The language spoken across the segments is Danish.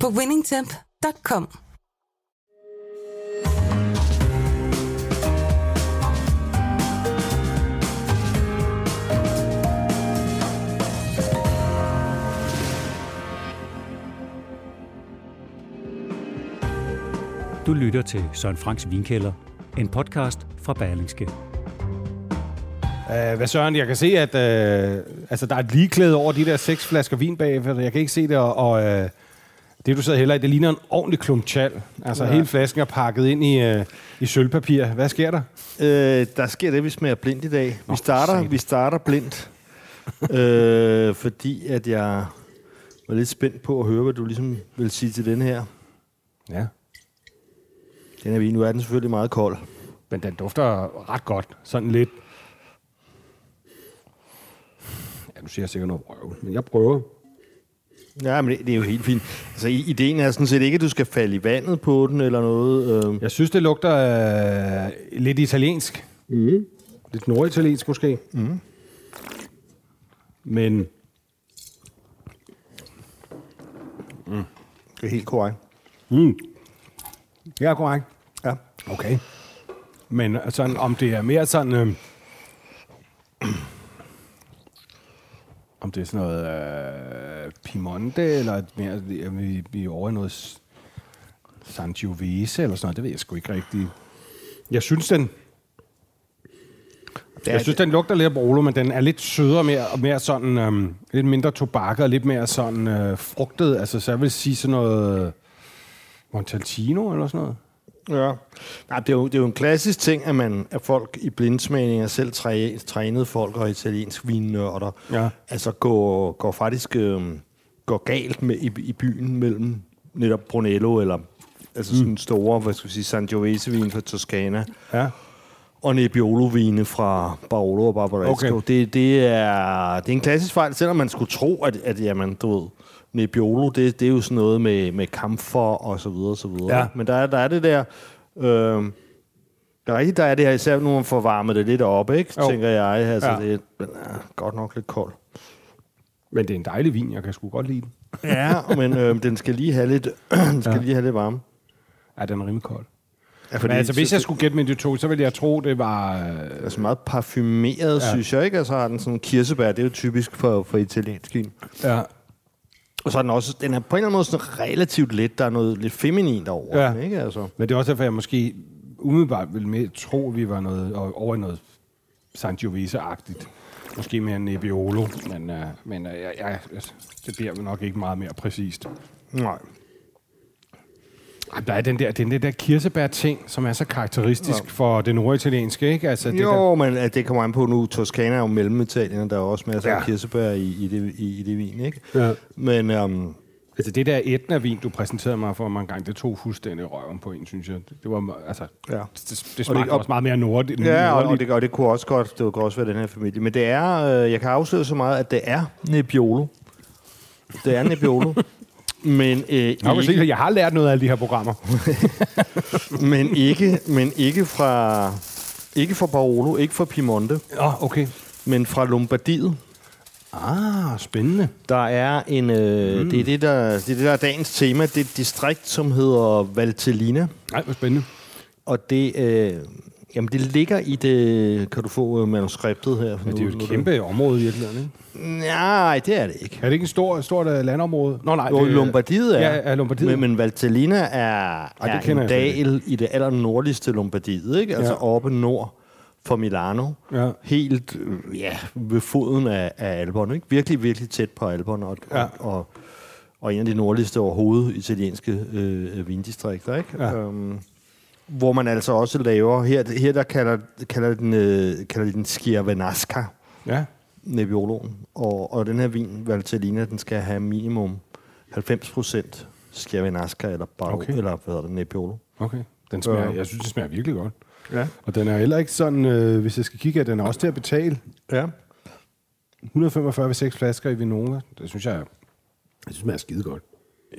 på winningtemp.com. Du lytter til Søren Franks Vinkælder, en podcast fra Berlingske. Uh, hvad Søren, jeg kan se, at uh, altså, der er et ligeklæde over de der seks flasker vin bagefter. Jeg kan ikke se det, og, og uh, det du sidder heller i, det ligner en ordentlig klump chal. Altså ja. hele flasken er pakket ind i, uh, i sølvpapir. Hvad sker der? Øh, der sker det, vi smager blindt i dag. Vi starter, vi starter blindt, øh, fordi at jeg var lidt spændt på at høre, hvad du ligesom vil sige til den her. Ja. Den her vin, nu er den selvfølgelig meget kold. Men den dufter ret godt. Sådan lidt... Ja, nu siger jeg sikkert noget røv, men jeg prøver. Ja, men det, det er jo helt fint. Altså, ideen er sådan set ikke, at du skal falde i vandet på den eller noget. Øh. Jeg synes, det lugter øh, lidt italiensk. Mm. Lidt norditaliensk måske. Mm. Men Det er helt korrekt. det er korrekt. Ja. Okay. Men sådan, om det er mere sådan... Øh, om det er sådan noget øh, Piemonte, eller mere, er vi, vi er over i noget Sangiovese, eller sådan noget, det ved jeg sgu ikke rigtigt. Jeg synes, den... Det Jeg synes, den lugter lidt af Barolo, men den er lidt sødere, mere, mere sådan, øhm, lidt mindre tobak, og lidt mere sådan øh, frugtet. Altså, så jeg vil sige sådan noget Montalcino eller sådan noget. Ja. Nej, det, er jo, det er jo en klassisk ting, at, man, at folk i blindsmagninger selv træ, trænede folk og italiensk vinnørder, Ja. altså går, går faktisk øh, går galt med i, i byen mellem netop Brunello eller altså mm. sådan store, hvad skal vi sige, Sangiovese-vin fra Toscana, Ja. og Nebbiolo-vine fra Barolo og Barbaresco. Okay. Det, det, er, det er en klassisk fejl, selvom man skulle tro, at, at jamen, du ved, Nebbiolo, det, det er jo sådan noget med, med kamfer og så videre, og så videre. Ja. Men der er, der er det der... Øh, der er rigtigt, der er det her, især nu man får varmet det lidt op, ikke? Jo. tænker jeg. Altså, Ja. det er ja, godt nok lidt koldt. Men det er en dejlig vin, jeg kan sgu godt lide den. Ja, men øh, den skal lige have lidt, den skal Ja. lige have lidt varme. Ja, den er rimelig kold. Ja, Men altså, hvis jeg skulle gætte med de to, så ville jeg tro, det var... Øh, Altså meget parfumeret, ja. synes jeg, ikke? Altså har den sådan kirsebær, det er jo typisk for, for italiensk vin. ja. Og så er den også, den er på en eller anden måde sådan relativt let. Der er noget lidt feminint over Ja. den, ikke? Altså. Men det er også derfor, jeg måske umiddelbart ville med tro, at vi var noget, over i noget Sangiovese-agtigt. Måske mere Nebbiolo, men, øh, men øh, jeg, jeg, det bliver nok ikke meget mere præcist. Nej. Der er den der, den der kirsebær-ting, som er så karakteristisk ja. for det norditalienske, ikke? Altså, det jo, der, men at det kommer an på nu. Toscana er jo mellemitalien, og der er også masser Ja. af kirsebær i, i, det, i, i det vin, ikke? Ja. Men um, altså det der Etna-vin, du præsenterede mig for mange gange, det tog fuldstændig røven på en, synes jeg. Det, det var, altså, Ja. det, det, det smagte og- også meget mere nord, ja, og, og, nordligt. det, og det kunne også godt, det kunne også være den her familie. Men det er, øh, jeg kan afsløre så meget, at det er Nebbiolo. Det er Nebbiolo. men, øh, Jeg, kan ikke, jeg har lært noget af alle de her programmer. men, ikke, men ikke fra ikke fra Barolo, ikke fra Piemonte, oh, okay. men fra Lombardiet. Ah, spændende. Der er en, øh, mm. det, er det, der, det er det, der er dagens tema. Det er et distrikt, som hedder Valtellina. Nej, hvor spændende. Og det, øh, jamen det ligger i det... Kan du få øh, manuskriptet her? Men det er jo et kæmpe område i virkeligheden, ikke? Nej, det er det ikke. Er det ikke en stor, stort øh, landområde? Nå, nej. Jo, det, Lombardiet er. Ja, ja, Lombardiet. Men, men Valtellina er, det er en dal i det aller nordligste Lombardiet, ikke? Altså Ja. oppe nord for Milano. Ja. Helt øh, ja, ved foden af, af Alperne, ikke? Virkelig, virkelig tæt på Alperne. Og, Ja. og, og, en af de nordligste overhovedet italienske øh, vindistrikter, ikke? Ja. Øhm, hvor man altså også laver, her, her der kalder, kalder, den, øh, kalder de den Schiavanasca, Ja. Nebbiologen. Og, og den her vin, Valtellina, den skal have minimum 90% Schiavinasca eller, Barolo, Okay. eller hvad hedder det, Nebbiolo. Okay. Den smager, Øh. jeg synes, det smager virkelig godt. Ja. Og den er heller ikke sådan, øh, hvis jeg skal kigge, at den er også til at betale. Ja. 145 ved 6 flasker i Vinova. Det synes jeg, jeg synes, smager skide godt.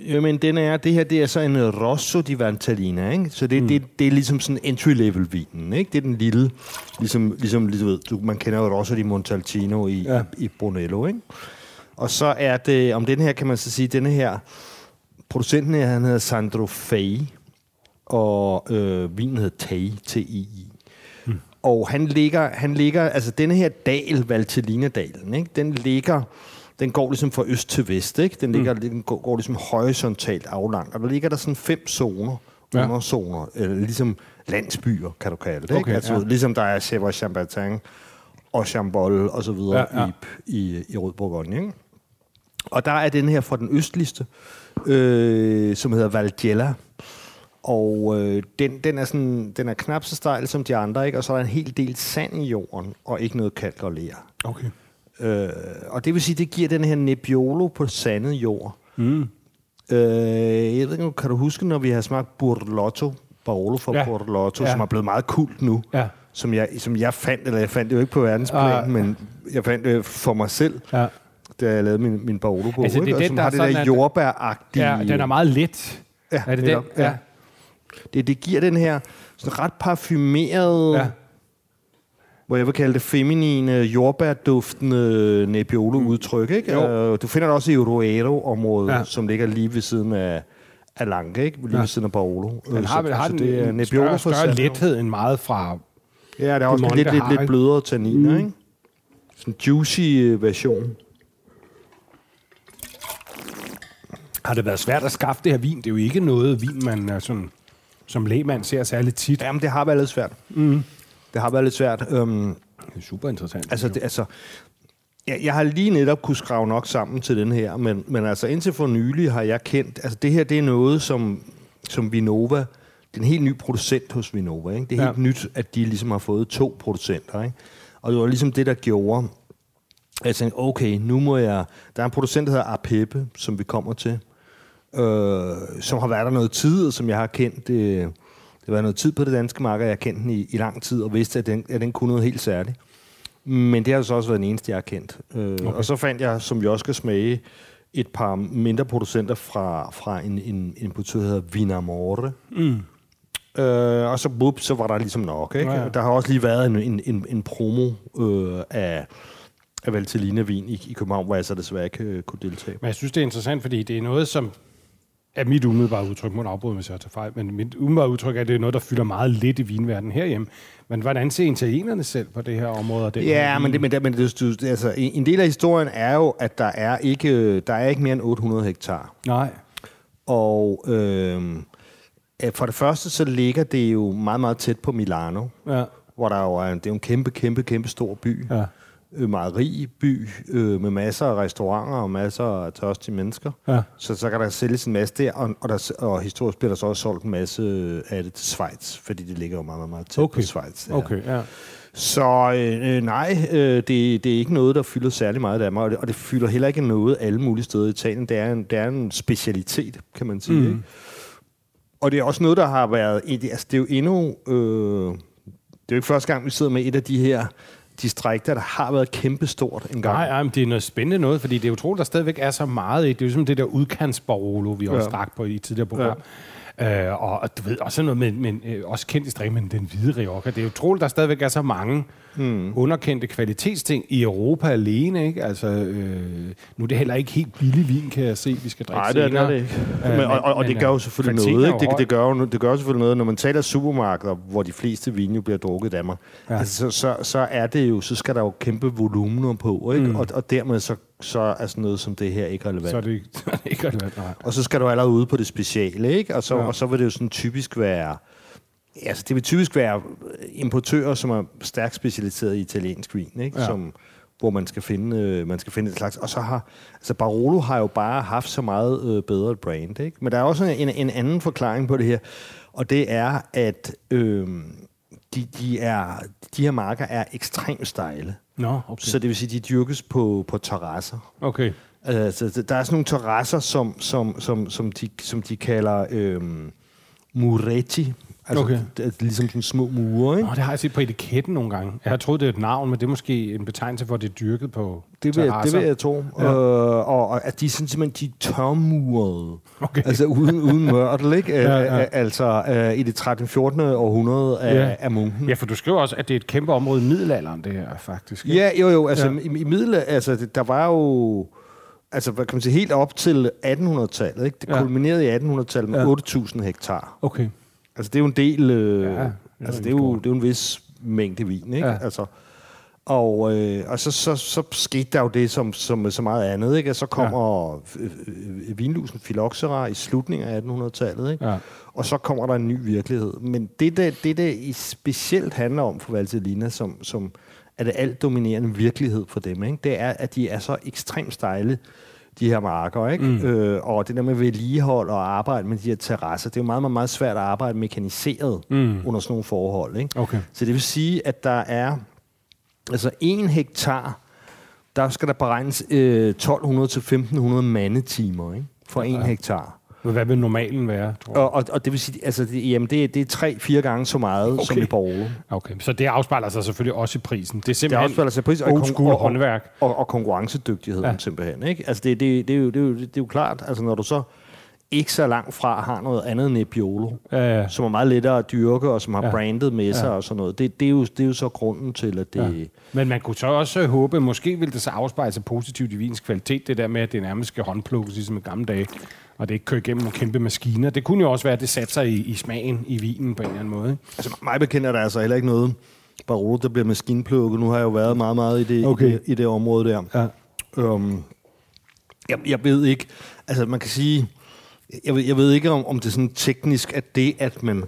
Jamen, den er, det her det er så en Rosso di Vantalina, ikke? Så det, mm. det, det er ligesom sådan entry-level vinen, ikke? Det er den lille, ligesom, ligesom du ved, du, man kender jo Rosso di Montalcino i, Ja. ja. i, i Brunello, ikke? Og så er det, om den her kan man så sige, denne her, producenten her, han hedder Sandro Fei, og øh, vinen hedder Tai, T-I-I. Mm. Og han ligger, han ligger, altså denne her dal, Valtellina-dalen, ikke? den ligger, den går ligesom fra øst til vest, ikke? Den, ligger, den går, går ligesom horisontalt aflangt, og der ligger der sådan fem zoner, ja. underzoner, eller ligesom landsbyer, kan du kalde det. Okay, ikke? Altså, ja. Ligesom der er Chèvre Chambertin og Chambol og så videre Ja, ja. i, i, i Rød Bourgogne. Ikke? Og der er den her fra den østligste, øh, som hedder Valgella. Og øh, den, den, er sådan, den er knap så stejl som de andre, ikke? og så er der en hel del sand i jorden, og ikke noget kalk og ler. Okay. Øh, og det vil sige, det giver den her Nebbiolo på sandet jord. Mm. Øh, jeg ved ikke, kan du huske, når vi har smagt Burlotto, Barolo fra Ja. ja. Burlotto, Ja. ja. som er blevet meget kult nu, Ja. som, jeg, som jeg fandt, eller jeg fandt det jo ikke på verdensplan, Ah. men jeg fandt det for mig selv, Ja. da jeg lavede min, min Barolo-bog, Altså, det er den, som der har det sådan, der jordbæragtige... ja, den er meget let. Ja, er det den? netop, ja. Det, det giver den her sådan ret parfumerede, Ja. Hvor jeg vil kalde det feminine, jordbærduftende Nebbiolo-udtryk. Ikke? Jo. Øh, Du finder det også i Uruero-området, Ja. som ligger lige ved siden af Alange, ikke? lige Ja. ved siden af Barolo. Den har, så, har så den det er en større, større lethed end meget fra... Ja, det er også lidt, lidt, har, lidt blødere tanniner, mm. ikke? Sådan en juicy øh, version. Har det været svært at skaffe det her vin? Det er jo ikke noget vin, man er sådan, som lægmand ser særlig tit. Jamen, det har været lidt svært. Mm. Det har været lidt svært. Øhm, Det er super interessant. Altså, det, altså jeg, jeg har lige netop kunne skrave nok sammen til den her, men, men altså indtil for nylig har jeg kendt, altså det her det er noget, som, som Vinova, det er en helt ny producent hos Vinova. Ikke? Det er Ja. helt nyt, at de ligesom har fået to producenter. Ikke? Og det var ligesom det, der gjorde, at jeg tænkte, okay, nu må jeg... Der er en producent, der hedder Arpeppe, som vi kommer til, øh, som har været der noget tid, og som jeg har kendt... Øh, det været noget tid på det danske marked, og jeg har kendt den i, i lang tid, og vidste, at den, at den kunne noget helt særligt. Men det har så også været den eneste, jeg har kendt. Øh, okay. Og så fandt jeg, som vi også skal smage, et par mindre producenter fra, fra en, en, en importør, der hedder Vinamore. Mm. Øh, og så, bup, så var der ligesom nok. Ikke? Ja. ja. Der har også lige været en, en, en, en promo øh, af, af Valtellina-vin i, i København, hvor jeg så desværre ikke øh, kunne deltage. Men jeg synes, det er interessant, fordi det er noget, som er mit umiddelbare udtryk. Må afbryde, hvis jeg tager fejl. Men mit umiddelbare udtryk er, at det er noget, der fylder meget lidt i vinverdenen herhjemme. Men hvordan ser italienerne selv på det her område? Her Ja, men, det, men, det, men det, det, altså, en en del af historien er jo, at der er ikke, der er ikke mere end 800 hektar. Nej. Og øh, for det første, så ligger det jo meget, meget tæt på Milano, Ja. hvor der jo er, det er jo en kæmpe, kæmpe, kæmpe stor by. Ja. Øh, meget rig by, øh, med masser af restauranter og masser af tørstige mennesker. Ja. Så, så kan der sælges en masse der, og, og, der, og historisk bliver der så også solgt en masse af det til Schweiz, fordi det ligger jo meget, meget, meget tæt Okay. på Schweiz. Okay, ja. Så øh, øh, nej, øh, det, det er ikke noget, der fylder særlig meget i Danmark, og det, og det fylder heller ikke noget alle mulige steder i Italien. Det er en, det er en specialitet, kan man sige. Mm. Ikke? Og det er også noget, der har været... et- Altså, det er jo endnu... Øh, det er jo ikke første gang, vi sidder med et af de her distrikter, der har været kæmpestort en gang. Nej, nej, men det er noget spændende noget, fordi det er utroligt, der stadigvæk er så meget i. Det er jo ligesom det der udkantsbarolo, vi også Ja. stak på i tidligere program. Ja. Øh, og, og du ved, også noget med, med øh, også kendt i men den hvide Rioja. Det er utroligt, der stadigvæk er så mange mm. underkendte kvalitetsting i Europa alene. Ikke? Altså, øh, nu er det heller ikke helt billig vin, kan jeg se, vi skal drikke Nej, det er, det er det ikke. Øh, Men, og, og, og men, det gør jo selvfølgelig noget. Ikke? Det, det, gør jo, det gør jo selvfølgelig noget, når man taler supermarkeder, hvor de fleste vine jo bliver drukket i Danmark. Ja. Altså, så, så, så, er det jo, så skal der jo kæmpe volumener på, ikke? Mm. Og, og dermed så, så er sådan noget som det her ikke relevant. Så er det, ikke- så er det ikke relevant, nej. Og så skal du allerede ude på det speciale, ikke? Og så, ja. og så vil det jo sådan typisk være... Altså, det vil typisk være importører, som er stærkt specialiseret i italiensk vin, ikke? Ja. Som, hvor man skal finde øh, man skal finde et slags og så har altså Barolo har jo bare haft så meget øh, bedre et brand, ikke? Men der er også en, en anden forklaring på det her, og det er at øh, de, de er de her marker er ekstremt stejle. Nå, okay. Så det vil sige de dyrkes på på terrasser. okay. Altså, der er sådan nogle terrasser, som, som, som, som, de, som de kalder øhm, muretti. Altså, Okay. det er ligesom sådan små mure, ikke? Nå, det har jeg set på etiketten nogle gange. Jeg har troet, det er et navn, men det er måske en betegnelse for, at det er dyrket på Det vil, jeg- det terrasser. vil jeg tro. Ja. Øh, og, og at de er sådan simpelthen de tørmurede. Okay. Altså uden, uden mørtel, ikke? Ja, Ja. Altså øh, i det 13. 14. århundrede af, Ja. af munken. Ja, for du skriver også, at det er et kæmpe område i middelalderen, det her faktisk. ikke? Ja, jo, jo. Altså, Ja. i, i middel, altså, der var jo... Altså, hvad kan man sige, helt op til 1800-tallet, ikke? Det Ja. kulminerede i 1800-tallet med ja. 8.000 hektar. Okay. Altså, det er jo en del... Øh, Ja, altså, det er, jo, skål. det er jo en vis mængde vin, ikke? Ja. Altså, og, øh, og så, så, så skete der jo det, som, som med så meget andet, ikke? At så kommer ja. vinlusen Phylloxera i slutningen af 1800-tallet, ikke? Ja. Og så kommer der en ny virkelighed. Men det, der, det, der i specielt handler om for Valtellina, som, som er det alt dominerende virkelighed for dem, ikke? det er, at de er så ekstremt stejle, de her marker. Ikke? Mm. Øh, og det der med vedligehold og arbejde med de her terrasser, det er jo meget, meget, meget svært at arbejde mekaniseret mm. under sådan nogle forhold. Ikke? Okay. Så det vil sige, at der er altså en hektar, der skal der beregnes øh, 1200 til 1500 mandetimer ikke? for en hektar. Hvad vil normalen være, tror jeg? Og, og, og det vil sige, altså, det, jamen det, det er tre-fire gange så meget okay. som i Borglo. Okay, så det afspejler sig selvfølgelig også i prisen. Det er Det simpelthen afspejler sig i pris og, school og, håndværk. og, og konkurrencedygtigheden Ja. simpelthen. Ikke? Altså det, det, det, er jo, det, er jo, det er jo klart, altså når du så ikke så langt fra har noget andet end Nebbiolo, Ja, ja. som er meget lettere at dyrke, og som har Ja. brandet med sig Ja. og sådan noget. Det, det, er jo, det er jo så grunden til, at det... Ja. Men man kunne så også håbe, måske ville det så afspejle sig positivt i vins kvalitet, det der med, at det nærmest skal håndplukkes, ligesom i gamle dage, og det ikke kører igennem nogle kæmpe maskiner. Det kunne jo også være, at det satte sig i, i smagen i vinen på en eller anden måde. ikke? Altså mig bekendt er der altså heller ikke noget Barolo, der bliver maskinplukket. Nu har jeg jo været meget, meget i det, Okay. i det, i det område der. Ja. Um, jeg, jeg ved ikke, altså man kan sige, jeg ved, jeg ved ikke om, om det er sådan teknisk, at det, at man,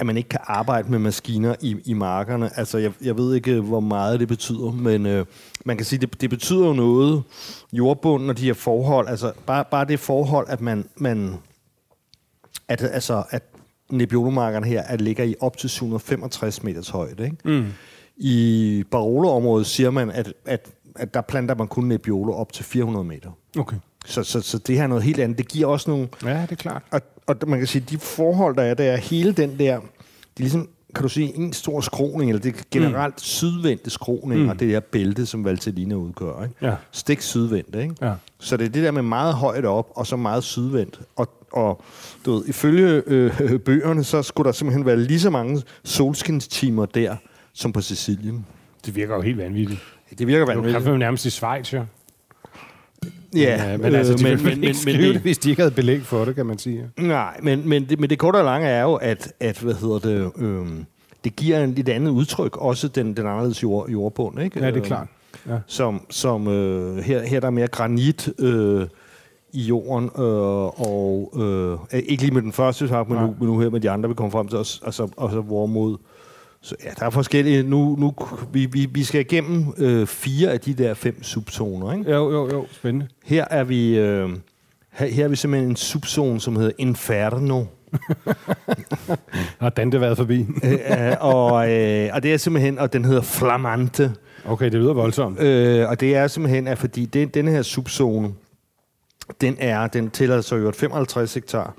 at man ikke kan arbejde med maskiner i, i markerne, altså jeg, jeg ved ikke, hvor meget det betyder, men øh, man kan sige, det, det betyder jo noget, jordbunden og de her forhold, altså bare, bare det forhold, at man, man at, altså, at Nebbiolo-markerne her at ligger i op til 765 meters højde. Ikke? Mm. I Barolo-området siger man, at, at, at der planter man kun Nebbiolo op til 400 meter. Okay. Så, så, så det her er noget helt andet. Det giver også nogle... Ja, det er klart. Og, og man kan sige, de forhold, der er, der er hele den der... Det er ligesom, kan du sige, en stor skroning, eller det er generelt mm. sydvendte skroning, mm. og det her bælte, som Valtellina udgør. Ikke? Ja. Stik sydvendt, ikke? Ja. Så det er det der med meget højt op, og så meget sydvendt. Og, og du ved, ifølge øh, bøgerne, så skulle der simpelthen være lige så mange solskinstimer der, som på Sicilien. Det virker jo helt vanvittigt. Det virker Det er vanvittigt. jo nærmest i Schweiz, jo. Ja, men, men altså, de øh, men, men, ikke skrive det, hvis de ikke havde belæg for det, kan man sige. Nej, men, men, det, men det korte og lange er jo, at, at hvad hedder det, øhm, det giver en lidt andet udtryk, også den, den anderledes jord, jordbund, ikke? Ja, det er Øhm, klart. Ja. Som, som øh, her, her er der mere granit øh, i jorden, øh, og øh, ikke lige med den første, men nu, men nu her med de andre, vi kommer frem til, os, altså, og så hvorimod. Så ja, der er forskellige. Nu, nu vi, vi, vi skal igennem øh, fire af de der fem subzoner, ikke? Jo, jo, jo. Spændende. Her er vi, øh, her, her er vi simpelthen en subzone, som hedder Inferno. Har Dante været forbi? øh, og, øh, og det er simpelthen, og den hedder Flamante. Okay, det lyder voldsomt. Øh, og det er simpelthen, at fordi den, den her subzone, den er, den tæller så jo 55 hektar.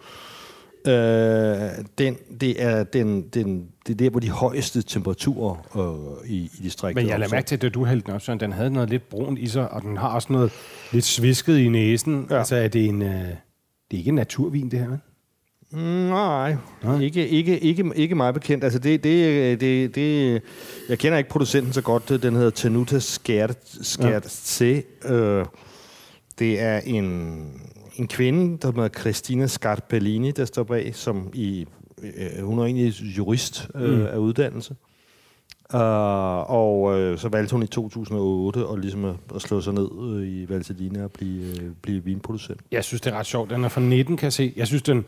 Øh, den, det er den, den, det er der, hvor de højeste temperaturer øh, i, i distriktet Men jeg lader mærke til, at du hældte den op, så den havde noget lidt brunt i sig, og den har også noget lidt svisket i næsen. Ja. Altså, er det en... Øh, det er ikke en naturvin, det her, vel? Nej, Nej. Ikke, ikke, ikke, ikke meget bekendt. Altså det, det, det, det, jeg kender ikke producenten så godt. Den hedder Tenuta Scherze. Ja. Øh, det er en, en kvinde, der hedder Christina Scarpellini, der står bag, som i, øh, hun er egentlig jurist øh, Mm. af uddannelse. Uh, og uh, så valgte hun i 2008 at, ligesom at, at slå sig ned uh, i Valtellina og blive, uh, blive vinproducent. Jeg synes, det er ret sjovt. Den er fra 19, kan jeg se. Jeg synes, den...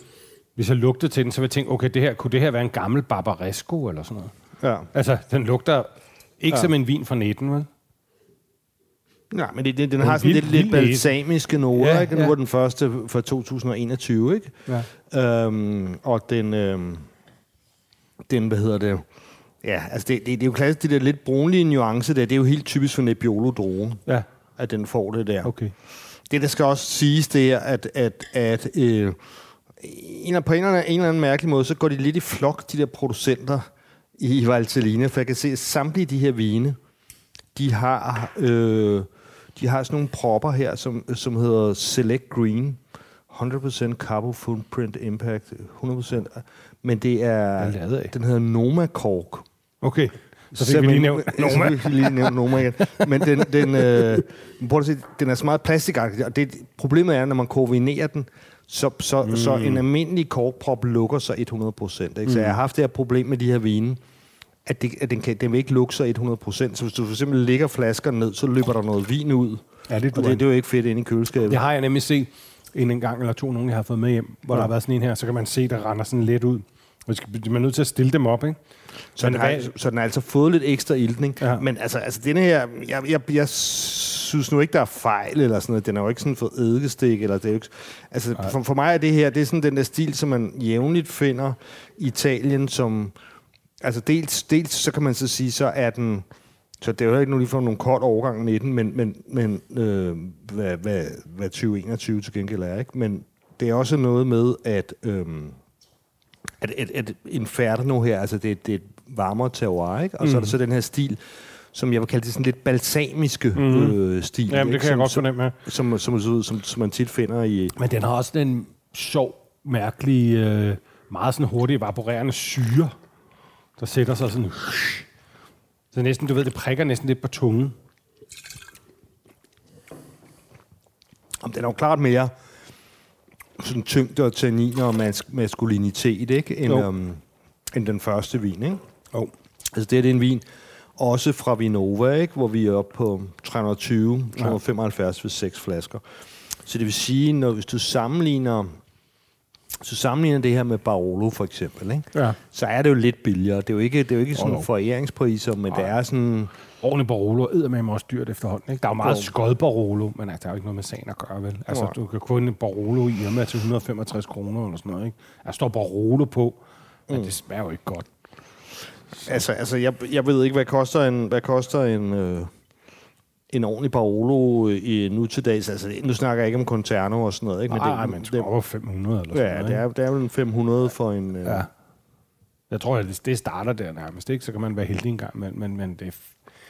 Hvis jeg lugtede til den, så ville jeg tænke, okay, det her, kunne det her være en gammel Barbaresco eller sådan noget? Ja. Altså, den lugter ikke. Ja. som en vin fra 19, vel? Nej, men det, det, den har sådan vild- lidt, lidt balsamiske noter, Ja, ja, ikke? Nu ja. var den første fra 2021, ikke? Ja. Øhm, og den, øhm, den, hvad hedder det? Ja, altså det, det, det er jo klassisk, det der lidt brunlige nuance der, det er jo helt typisk for Nebbiolo drogen, Ja, at den får det der. okay. det, der skal også siges, det er, at, at, at øh, en, på en eller, anden, en eller anden mærkelig måde, så går de lidt i flok, de der producenter i Valtellina, for jeg kan se, at samtlige de her vine, de har, øh, de har sådan nogle propper her, som, som hedder Select Green, 100% Carbon Footprint Impact, 100%, men det er, lavet af? den hedder Noma Cork. Okay, så fik vi lige nævnt Noma. Så fik lige nævnt Noma igen. Men den, den, øh, prøv at se, den er så meget plastikagtig, og det, problemet er, når man koordinerer den, så, så, mm. så en almindelig korkprop lukker sig 100 procent. Mm. Så jeg har haft det her problem med de her vine, at, det, at den, kan, den vil ikke lukke sig 100 procent. Så hvis du for eksempel lægger flaskerne ned, så løber der noget vin ud. Ja, det, Og det, det er jo ikke fedt inde i køleskabet. Det har jeg nemlig set en, en gang eller to, nogen jeg har fået med hjem, hvor ja. der har været sådan en her, så kan man se, der render sådan lidt ud. Man er nødt til at stille dem op, ikke? Så den, har, hvad- så den har altså fået lidt ekstra iltning. Ja. Ja. Men altså, altså denne her, jeg, jeg, jeg synes nu ikke, der er fejl eller sådan noget. Den er jo ikke sådan for eddikestik. Eller det er jo ikke, altså, for, for, mig er det her, det er sådan den der stil, som man jævnligt finder i Italien, som... Altså dels, dels så kan man så sige, så er den... Så det er jo ikke nu lige for nogle kort overgang med den, men, men, men øh, hvad, hvad, hvad 2021 til gengæld er, ikke? Men det er også noget med, at... Øh, at, at, at Inferno her, altså det, det er et varmere terroir, ikke? Og mm. så er der så den her stil, som jeg vil kalde det sådan lidt balsamiske mm. øh, stil. Jamen, det kan jeg som, godt fornemme. ja. Som, som, som, som, som man tit finder i... Men den har også den sjov, mærkelig, øh, meget sådan hurtigt evaporerende syre, der sætter sig sådan... Så næsten, du ved, det prikker næsten lidt på tungen. Om den er jo klart mere sådan tyngde og tanniner og mas- maskulinitet, ikke? End, Jo. um, end den første vin, ikke? Oh. Altså det, her, det er en vin, også fra Vinova, ikke? hvor vi er oppe på 320, 375 ved seks flasker. Så det vil sige, når hvis du sammenligner, du sammenligner det her med Barolo for eksempel, ikke? Ja. så er det jo lidt billigere. Det er jo ikke, det er jo ikke sådan jo. foræringspriser, men det er sådan... Ordentlig Barolo er med også dyrt efterhånden. Ikke? Der er jo meget Jo. skød Barolo, men altså, der er jo ikke noget med sagen at gøre, vel? Altså, Nej. du kan få en Barolo i Irma til 165 kroner eller sådan noget, ikke? Der står Barolo på, men Mm. det smager jo ikke godt. Altså, altså jeg, jeg ved ikke, hvad koster en, hvad koster en, øh, en ordentlig Barolo i nu til dags. Altså, nu snakker jeg ikke om Conterno og sådan noget. Ikke? Nej, det, nej, men det, over 500 eller sådan Ja, noget, det er, det er vel en 500 for en... Øh, Ja. Jeg tror, at det, det starter der nærmest, ikke? Så kan man være heldig en gang, men, men, men det, er,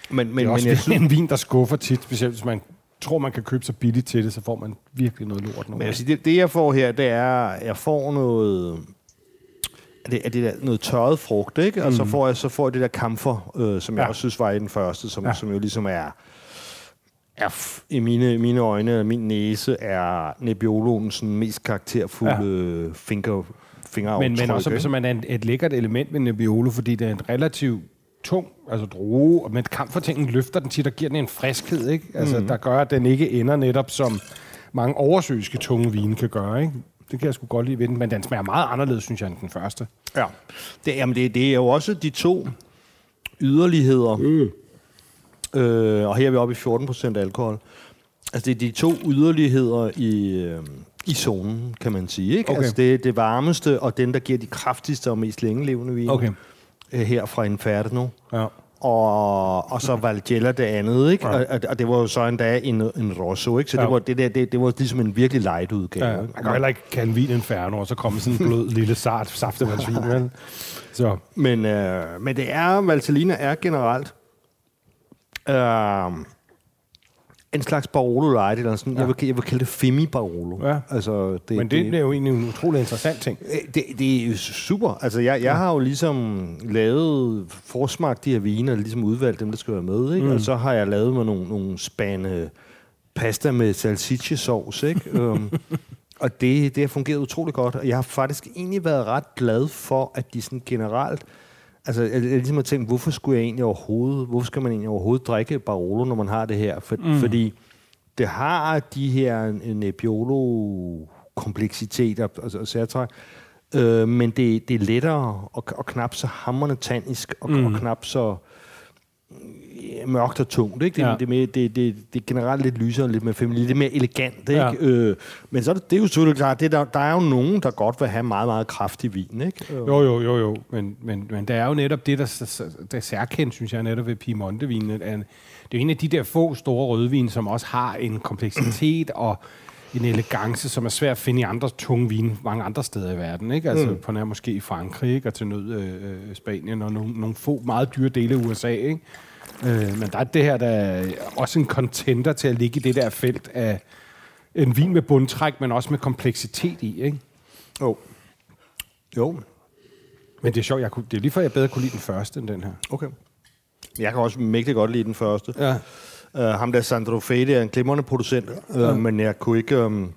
Men, det men, er også men jeg synes, en vin, der skuffer tit, specielt hvis man tror, man kan købe sig billigt til det, så får man virkelig noget lort. men jeg sige, det, det, jeg får her, det er, jeg får noget... Er det, er det der, noget tørret frugt, ikke? Og så får jeg, så får jeg det der kamfer, øh, som jeg Ja. også synes var i den første, som, Ja. ja. som jo ligesom er, er f- i mine, mine øjne, min næse, er Nebbioloens sådan mest karakterfulde ja. finger, fingeraftryk. Men, men også som er et, et lækkert element ved Nebbiolo, fordi det er en relativt tung, altså droge, men kamfertingen løfter den tit og giver den en friskhed, ikke? Altså, mm. der gør, at den ikke ender netop som mange oversøiske tunge vine kan gøre, ikke? Det kan jeg sgu godt lide ved den, men den smager meget anderledes, synes jeg, end den første. Ja. Det, jamen det, det er jo også de to yderligheder. Mm. Øh, og her er vi oppe i 14 procent alkohol. Altså det er de to yderligheder i, øh, i zonen, kan man sige. Ikke? Okay. Altså det er det varmeste, og den, der giver de kraftigste og mest længelevende vine. Okay. Øh, her fra Inferno. Ja. Og, og så Valgella det andet, ikke? Ja. Og, og, det var jo så endda en, en Rosso, ikke? Så Ja. det, var, det, der, det, det var ligesom en virkelig light udgave. Ja, man kan heller ikke kalde en vin inferno, og så kommer sådan en blød lille sart saftevandsvin, vel? Så, Men, øh, men det er, Valtellina er generelt øh, en slags Barolo Light, eller sådan, ja. jeg, vil, jeg vil kalde det Femi Barolo. Ja. Altså, det, men det, det er jo egentlig en utrolig interessant ting. Øh, det, det er super. Altså, jeg, jeg har jo ligesom lavet forsmagt de her viner, ligesom udvalgt dem, der skal være med, ikke? Mm. Og så har jeg lavet med nogle, nogle spande pasta med salsicce-sovs, ikke? um, og det, det har fungeret utrolig godt, og jeg har faktisk egentlig været ret glad for, at de sådan generelt Altså, jeg, jeg ligesom har tænkt, hvorfor skulle jeg egentlig overhovedet, hvorfor skal man egentlig overhovedet drikke Barolo, når man har det her? For, mm. Fordi det har de her Nebbiolo-kompleksiteter og, og særtræk, øh, men det, det er lettere og, og knap så hammerne tannisk og, mm. og knap så mørkt og tungt. Ikke? Det, Ja. det, er mere, det, det, det er generelt lidt lysere, lidt mere feminint, lidt mere elegant. Ikke? Ja. Øh, men så er det, det er jo selvfølgelig klart, det der, der er jo nogen, der godt vil have meget, meget kraftig vin. Ikke? Øh. Jo, jo, jo, jo. Men, men, men det er jo netop det, der, der er særkendt, synes jeg, netop ved Piemonte-vinen. Det er jo en af de der få store rødvin, som også har en kompleksitet og en elegance, som er svært at finde i andre tunge vine mange andre steder i verden. Ikke? Altså mm. på nær måske i Frankrig ikke? og til nød øh, øh, Spanien og nogle, nogle få meget dyre dele af USA. Ikke? Øh, men der er det her, der er også en contender til at ligge i det der felt af en vin med bundtræk, men også med kompleksitet i. Ikke? Jo. Jo, Men det er sjovt, jeg kunne, det er lige før, jeg bedre kunne lide den første end den her. okay. Jeg kan også mægtig godt lide den første. Ja. Uh, ham der Sandro Fede er en glimrende producent, uh, ja. men jeg kunne ikke... Um,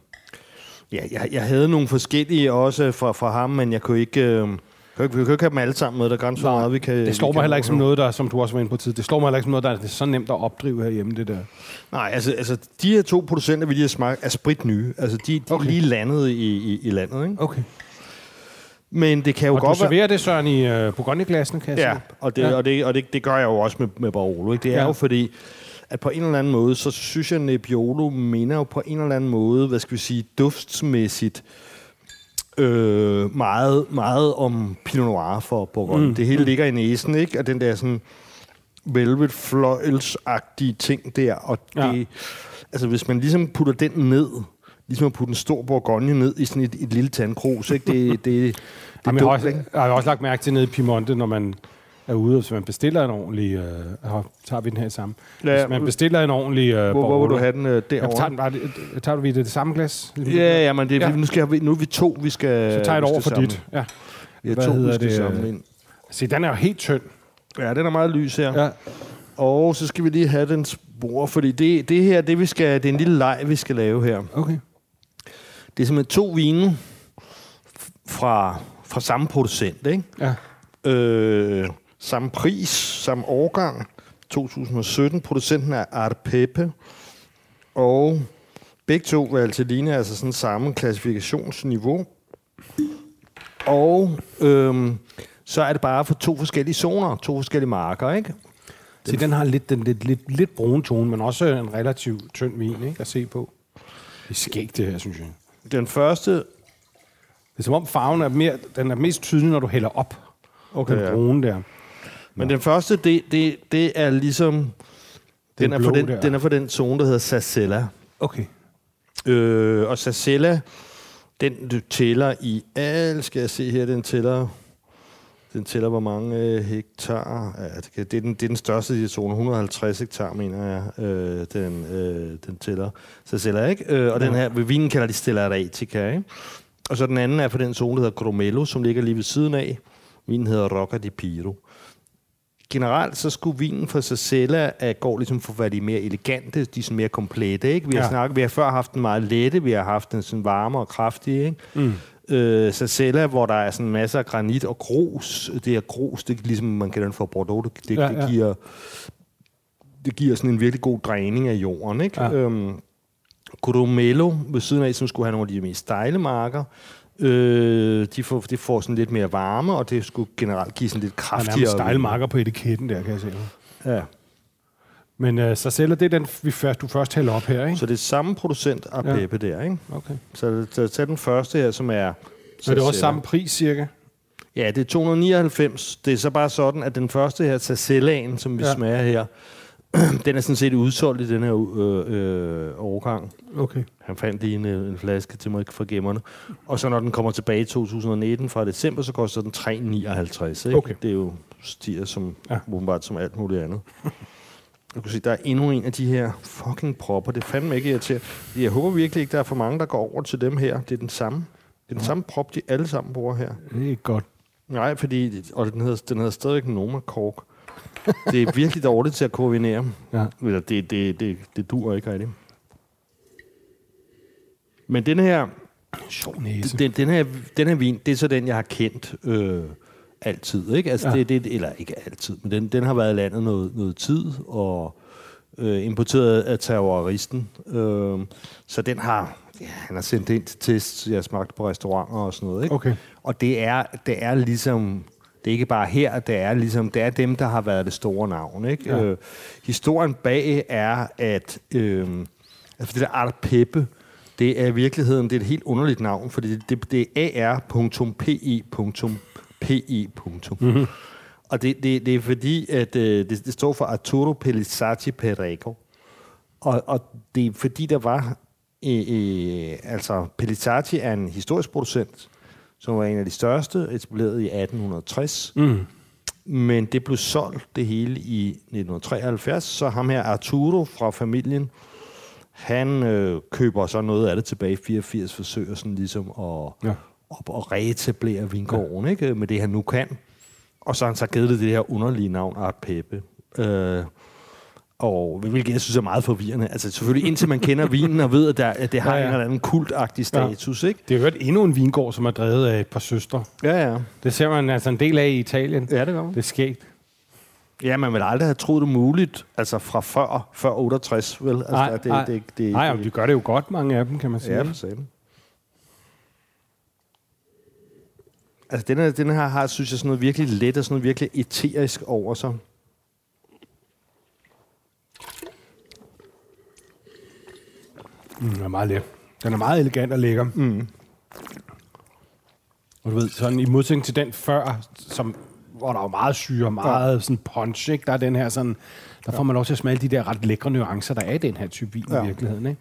ja, jeg, jeg havde nogle forskellige også fra, fra ham, men jeg kunne ikke... Um, vi kan ikke have dem alle sammen med, der er grænser for meget, vi kan... Det slår vi mig kan heller ikke som noget, der, som du også var inde på tid. Det slår mig heller ikke som noget, der er så nemt at opdrive herhjemme, det der. Nej, altså, altså de her to producenter, vi lige har smagt, er sprit nye. Altså, de, de okay. Er lige landet i, i, i landet, ikke? Okay. Men det kan jo Og du godt være... serverer det, Søren, i uh, Bourgogne-glassen, kan jeg Ja, sige. og det, Ja. Og, det, og det, det gør jeg jo også med, med Barolo. Ikke? Det er ja. jo fordi, at på en eller anden måde, så synes jeg, at Nebbiolo minder jo på en eller anden måde, hvad skal vi sige, duftsmæssigt, øh, meget, meget om Pinot Noir for Bourgogne. Mm. Det hele ligger i næsen, ikke? Og den der sådan velvet fløjelsagtige ting der. Og Ja. det, altså hvis man ligesom putter den ned, ligesom at putte en stor Bourgogne ned i sådan et, et lille tandkrus, ikke? Det, det, det, det Jamen, er jeg, har også, ikke? jeg har også lagt mærke til nede i Piemonte, når man er ude, hvis man bestiller en ordentlig... Øh, her tager vi den her sammen. Ja, hvis man bestiller en ordentlig øh, Hvor, hvor vil du have den øh, Ja, derovre? tager, den bare, tager vi det, det samme glas? Ja, ja, men det, Ja. ja. Nu, skal, vi- nu er vi to, vi skal... Så tager jeg et over for dit. Ja. Vi er Hvad to, vi skal det? samle ind. Se, den er jo helt tynd. Ja, den er meget lys her. Ja. Ja. Og så skal vi lige have den spor, fordi det, det her, det, vi skal, det er en lille leg, vi skal lave her. Okay. Det er simpelthen to vine fra, fra samme producent, ikke? Ja. Øh, samme pris, samme årgang, 2017. Producenten er Art Pepe. Og begge to vil altså ligne altså sådan samme klassifikationsniveau. Og øhm, så er det bare for to forskellige zoner, to forskellige marker, ikke? Se, den har lidt, den lidt, lidt, lidt brun tone, men også en relativt tynd vin ikke, at se på. Det er skægt, det her, synes jeg. Den første... Det er som om farven er, mere, den er mest tydelig, når du hælder op. Okay, den ja. brune der. Men den første, det, det, det er ligesom... Den er, blå for den, der. den er for den zone, der hedder Sassella. Okay. Øh, og Sassella, den du tæller i al, skal jeg se her, den tæller, den tæller hvor mange øh, hektar. Ja, det, er den, det er den største i de zoner, 150 hektar, mener jeg, øh, den, øh, den tæller. Sassella, ikke? Øh, og den her, ved vinen kalder de Stellaratica, ikke? Og så den anden er for den zone, der hedder Gromelo, som ligger lige ved siden af. Vinen hedder Rocca di Piro generelt så skulle vinen fra Sassella uh, gå ligesom for at være de mere elegante, de sådan mere komplette. Ikke? Vi, har Ja. snakket, vi har før haft den meget lette, vi har haft den sådan varme og kraftige. Ikke? Mm. Øh, Sassella, hvor der er sådan masser af granit og grus. Det er grus, det er ligesom man kender den fra Bordeaux. Det, det, Ja, ja, det, giver, det giver sådan en virkelig god dræning af jorden. Ikke? Ja. Øhm, Grumelo ved siden af, som skulle have nogle af de mest stejle marker. Øh, de får, det får sådan lidt mere varme, og det skulle generelt give sådan lidt Der er kraftigere... nærmest marker på etiketten der, kan jeg se. Ja. Men uh, Sarcella, det er den, vi først, du først hælder op her, ikke? Så det er samme producent af Ja. Pepe der, ikke? Okay. Så, så tag den første her, som er... Så det er også Sassella. samme pris, cirka? Ja, det er 299. Det er så bare sådan, at den første her, Sassellaen, som vi ja. smager her, den er sådan set udsolgt i den her øh, øh, overgang. Okay. Han fandt lige en, øh, en flaske til mig fra gemmerne. Og så når den kommer tilbage i 2019 fra december, så koster den 3,59. Ikke? Okay. Det er jo stiger som, Ja. ja. åbenbart som alt muligt andet. Du kan se, der er endnu en af de her fucking propper. Det er fandme ikke irriterende. Jeg håber virkelig ikke, der er for mange, der går over til dem her. Det er den samme. Det er den samme prop, de alle sammen bruger her. Det er ikke godt. Nej, fordi... Og den hedder, den hedder stadigvæk Noma Kork. Det er virkelig dårligt til at koordinere. Ja. Eller det, det, det, det dur ikke rigtigt. Men den her, Sjov næse. den, den, her, den her vin, det er så den, jeg har kendt øh, altid. Ikke? Altså, Ja. det, det, eller ikke altid, men den, den har været i landet noget, noget tid, og øh, importeret af terroristen. Øh, så den har, ja, han har sendt ind til test, jeg smagt på restauranter og sådan noget. Ikke? Okay. Og det er, det er ligesom det er ikke bare her, det er ligesom, det er dem, der har været det store navn. Ikke? Ja. Øh, historien bag er, at øh, altså det der Art Peppe, det er i virkeligheden, det er et helt underligt navn, fordi det, det, det er ar.pe.pe. Mm-hmm. Og det, det, det er fordi, at øh, det, det står for Arturo Pelissati Perego. Og, og det er fordi, der var... Øh, øh, altså, Pelissati er en historisk producent, som var en af de største, etableret i 1860. Mm. Men det blev solgt, det hele, i 1973. Så ham her, Arturo fra familien, han øh, køber så noget af det tilbage i 84, forsøger sådan ligesom at, Ja. at, at reetablere vingården, ja. ikke? med det han nu kan. Og så har han så givet det det her underlige navn, Art Peppe. Øh, og hvilket jeg synes er meget forvirrende. Altså selvfølgelig indtil man kender vinen og ved, at, der, at det har Ja, ja, en eller anden kultagtig status, ja. ikke? Det er jo endnu en vingård, som er drevet af et par søstre. Ja, ja. Det ser man altså en del af i Italien. Ja, det gør man. Det er skægt. Ja, man vil aldrig have troet det muligt, altså fra før, før 68, vel? Altså, Nej, det, nej. det, det, Nej, men de gør det jo godt, mange af dem, kan man sige. Ja, for satan. Altså, den her, den her har, synes jeg, sådan noget virkelig let og sådan noget virkelig eterisk over sig. Mm, den er meget let. Den er meget elegant og lækker. Mm. Og du ved, sådan i modsætning til den før, som, hvor der var meget syre, meget ja. sådan punch, ikke? der er den her sådan, der får man lov til at smage de der ret lækre nuancer, der er i den her type vin ja. I virkeligheden. Ikke?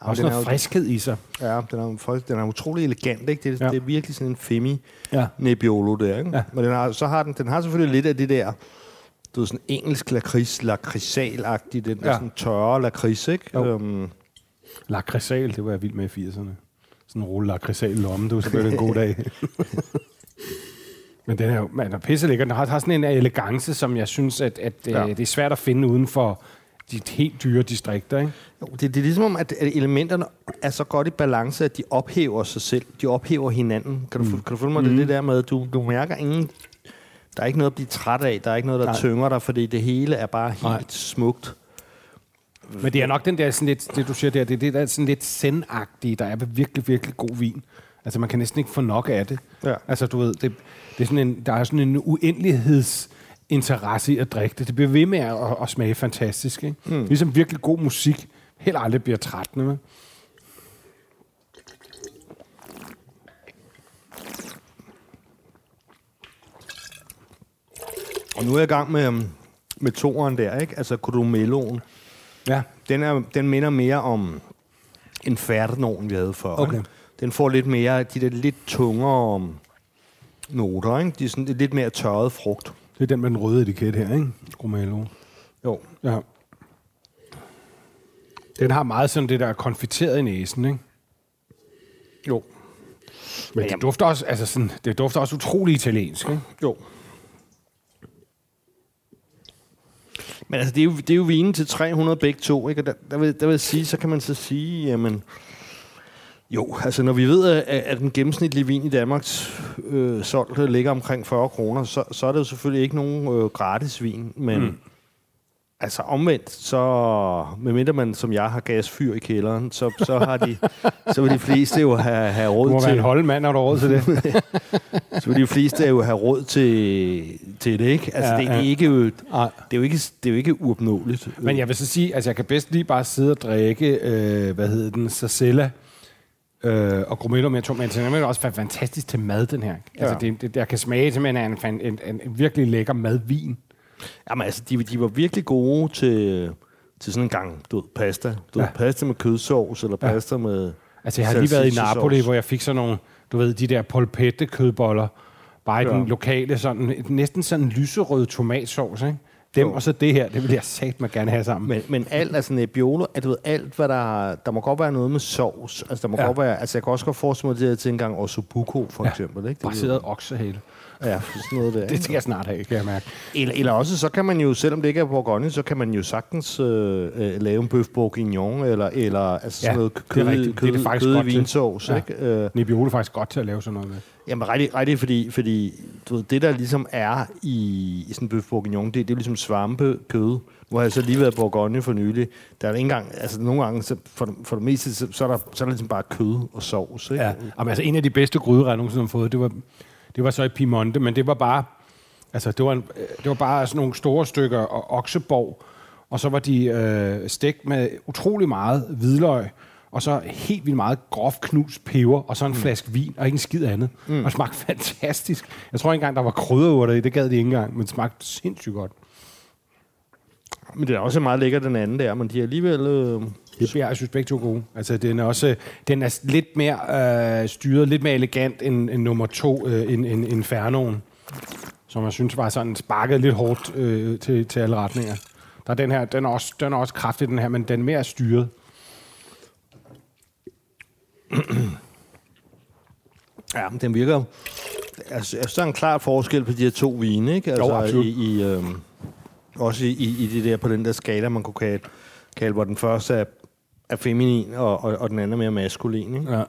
Der er også den noget er jo- friskhed i sig. Ja, den er, den er utrolig elegant, ikke? Det, Ja. det er virkelig sådan en femi Ja. Nebbiolo der, ikke? Ja. Men den har, så har den, den har selvfølgelig lidt af det der, du ved, sådan engelsk lakrids, lakridsal-agtigt, den der Ja. sådan tørre lakrids, ikke? Jo. Um, Lakridsal, det var jeg vild med i 80'erne. Sådan en rulle lakridsal lomme, det var selvfølgelig en god dag. Men den er jo man er pisse lækker. Den har, har sådan en elegance, som jeg synes, at, at ja. Ja. øh, det er svært at finde uden for de helt dyre distrikter. Ikke? Jo, det, det er ligesom om, at, at elementerne er så godt i balance, at de ophæver sig selv. De ophæver hinanden. Kan du, mm. kan du følge mig? Mm. Det det der med, at du, du mærker ingen... Der er ikke noget at blive træt af. Der er ikke noget, der Nej. Tynger dig, fordi det hele er bare helt. Nej. smukt. Men det er nok den der, sådan lidt, det du siger der, det er det der sådan lidt sendagtige, der er virkelig, virkelig god vin. Altså man kan næsten ikke få nok af det. Ja. Altså du ved, det, det er sådan en, der er sådan en uendelighedsinteresse i at drikke det. Det bliver ved med at, at, at smage fantastisk. Ikke? Mm. Ligesom virkelig god musik heller aldrig bliver trættende med. Og nu er jeg i gang med, øhm, med toeren der, ikke? Altså Codomelloen. Ja. Den, er, den minder mere om Infernoen, vi havde før. Okay. Ikke? Den får lidt mere de der lidt tungere um, noter, ikke? De er sådan lidt mere tørret frugt. Det er den med den røde etiket her, ikke? Romelo. Jo. Ja. Den har meget sådan det der konfiteret i næsen, ikke? Jo. Men det dufter også, altså sådan, det dufter også utrolig italiensk, ikke? Jo. Men altså, det er jo, det er jo vinen til 300 begge to, ikke? Og der, der, vil, der vil jeg sige, så kan man så sige, jamen... Jo, altså når vi ved, at, at den gennemsnitlige vin i Danmarks øh, solgte ligger omkring 40 kroner, så, så er det jo selvfølgelig ikke nogen øh, gratis vin, men mm altså omvendt, så medmindre man som jeg har gasfyr i kælderen, så, så har de, så vil de fleste jo have, have Du råd må til... være en holdmand, når du har råd til det. Så vil de fleste jo have råd til, til det, ikke? Altså, Ja, det, er ja. ikke jo, det, er jo ikke, det er jo ikke uopnåeligt. Men jeg vil så sige, altså jeg kan bedst lige bare sidde og drikke, øh, hvad hedder den, Sacella øh, og Grummello med to, men den er også fa- fantastisk til mad, den her. Altså Ja. det, det, der kan smage simpelthen af en, en, en, en virkelig lækker madvin. Jamen, altså, de, de var virkelig gode til, til sådan en gang, du ved, pasta. Du ja. Ja. ved, pasta med kødsovs, eller Ja. pasta med... Altså jeg har lige været i. Napoli, hvor jeg fik sådan nogle, du ved, de der polpette kødboller, bare i Ja. den lokale, sådan, næsten sådan lyserød tomatsovs, ikke? Dem og så det her, det vil jeg sagt mig gerne have sammen. Men, men alt, altså Nebbiolo, at du ved, alt, hvad der... Der må godt være noget med sovs. Altså, der må Ja. ja. godt være... Altså, jeg kan også godt forestille mig det her til en gang ossobuco, for Ja. ja. eksempel. Ikke? Det, Baseret oksehale. Ja, sådan noget der. Det skal jeg snart have, kan jeg mærke. Eller, eller også, så kan man jo, selvom det ikke er Bourgogne, så kan man jo sagtens øh, øh, lave en bøf bourguignon, eller, eller altså sådan Ja, noget det er kød, rigtigt. Det er kød, det faktisk kød godt i til. vinsovs, Ja. ikke? Øh, Nebbiolo er faktisk godt til at lave sådan noget med. jamen, rigtig, rigtig fordi, fordi du ved, det, der ligesom er i, i sådan en bøf bourguignon, det, det er jo ligesom svampekød. Hvor jeg så lige været i Bourgogne for nylig. Der er ikke engang, altså nogle gange, så for, det- for det meste, så, så, er der, så er der ligesom bare kød og sovs, ikke? Ja. Jamen, altså, en af de bedste gryderetter, jeg nogensinde har fået, det var, Det var så i Piemonte, men det var bare, altså det var, en, det var bare sådan nogle store stykker og okseborg, og så var de øh, stegt med utrolig meget hvidløg, og så helt vildt meget groft knust peber, og så en mm. flaske vin, og ikke en skid andet. Mm. Og det smagte fantastisk. Jeg tror ikke engang, der var krydderurter i, det gad de ikke engang, men smagte sindssygt godt. Men det er også meget lækkert, den anden der, men de er alligevel... Øh, Det jeg synes begge to gode. Altså, den er også den er lidt mere øh, styret, lidt mere elegant end, end nummer to, øh, end, end Infernoen. Som jeg synes var sådan sparket lidt hårdt øh, til, til alle retninger. Der er den her, den er også, den er også kraftig, den her, men den er mere styret. ja, den virker... Altså, synes, der er en klar forskel på de her to vine, ikke? Altså, Jo, absolut. i, i, øh, også i, i, i det der, på den der skala, man kunne kalde, kalde hvor den første er, er feminin, og, og, og den anden er mere maskulin, ikke? Ja.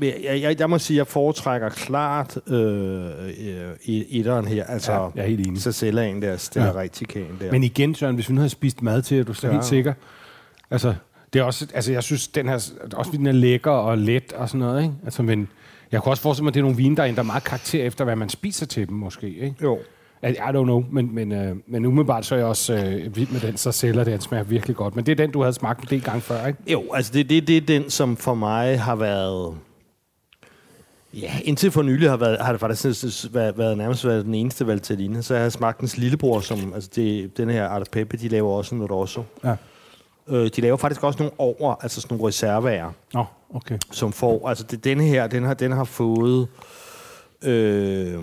Men Jeg, jeg, jeg må sige, at jeg foretrækker klart øh, øh, i- etteren her. Altså, Ja, jeg er helt enig. Sazellaen der, Stella Ja. der. Men igen, Søren, hvis vi nu havde spist mad til, er du så Ja. helt sikker? Altså, det er også, altså, jeg synes, den her, også den er lækker og let og sådan noget, ikke? Altså, men jeg kunne også forestille mig, at det er nogle vine, der ændrer meget karakter efter, hvad man spiser til dem, måske, ikke? jo. I, don't know, men, men, øh, men umiddelbart så er jeg også øh, vild med den, så sælger den smager virkelig godt. Men det er den, du havde smagt en del gange før, ikke? Jo, altså det, det, det er den, som for mig har været... Ja, indtil for nylig har, været, har det faktisk synes, været, været nærmest været den eneste Valtellina. Så jeg har smagt dens lillebror, som altså det, den her Arte Pepe, de laver også noget også. Ja. Øh, de laver faktisk også nogle over, altså sådan nogle reservager, Nå, okay. som får... Altså det, denne her, den har, den har fået øh,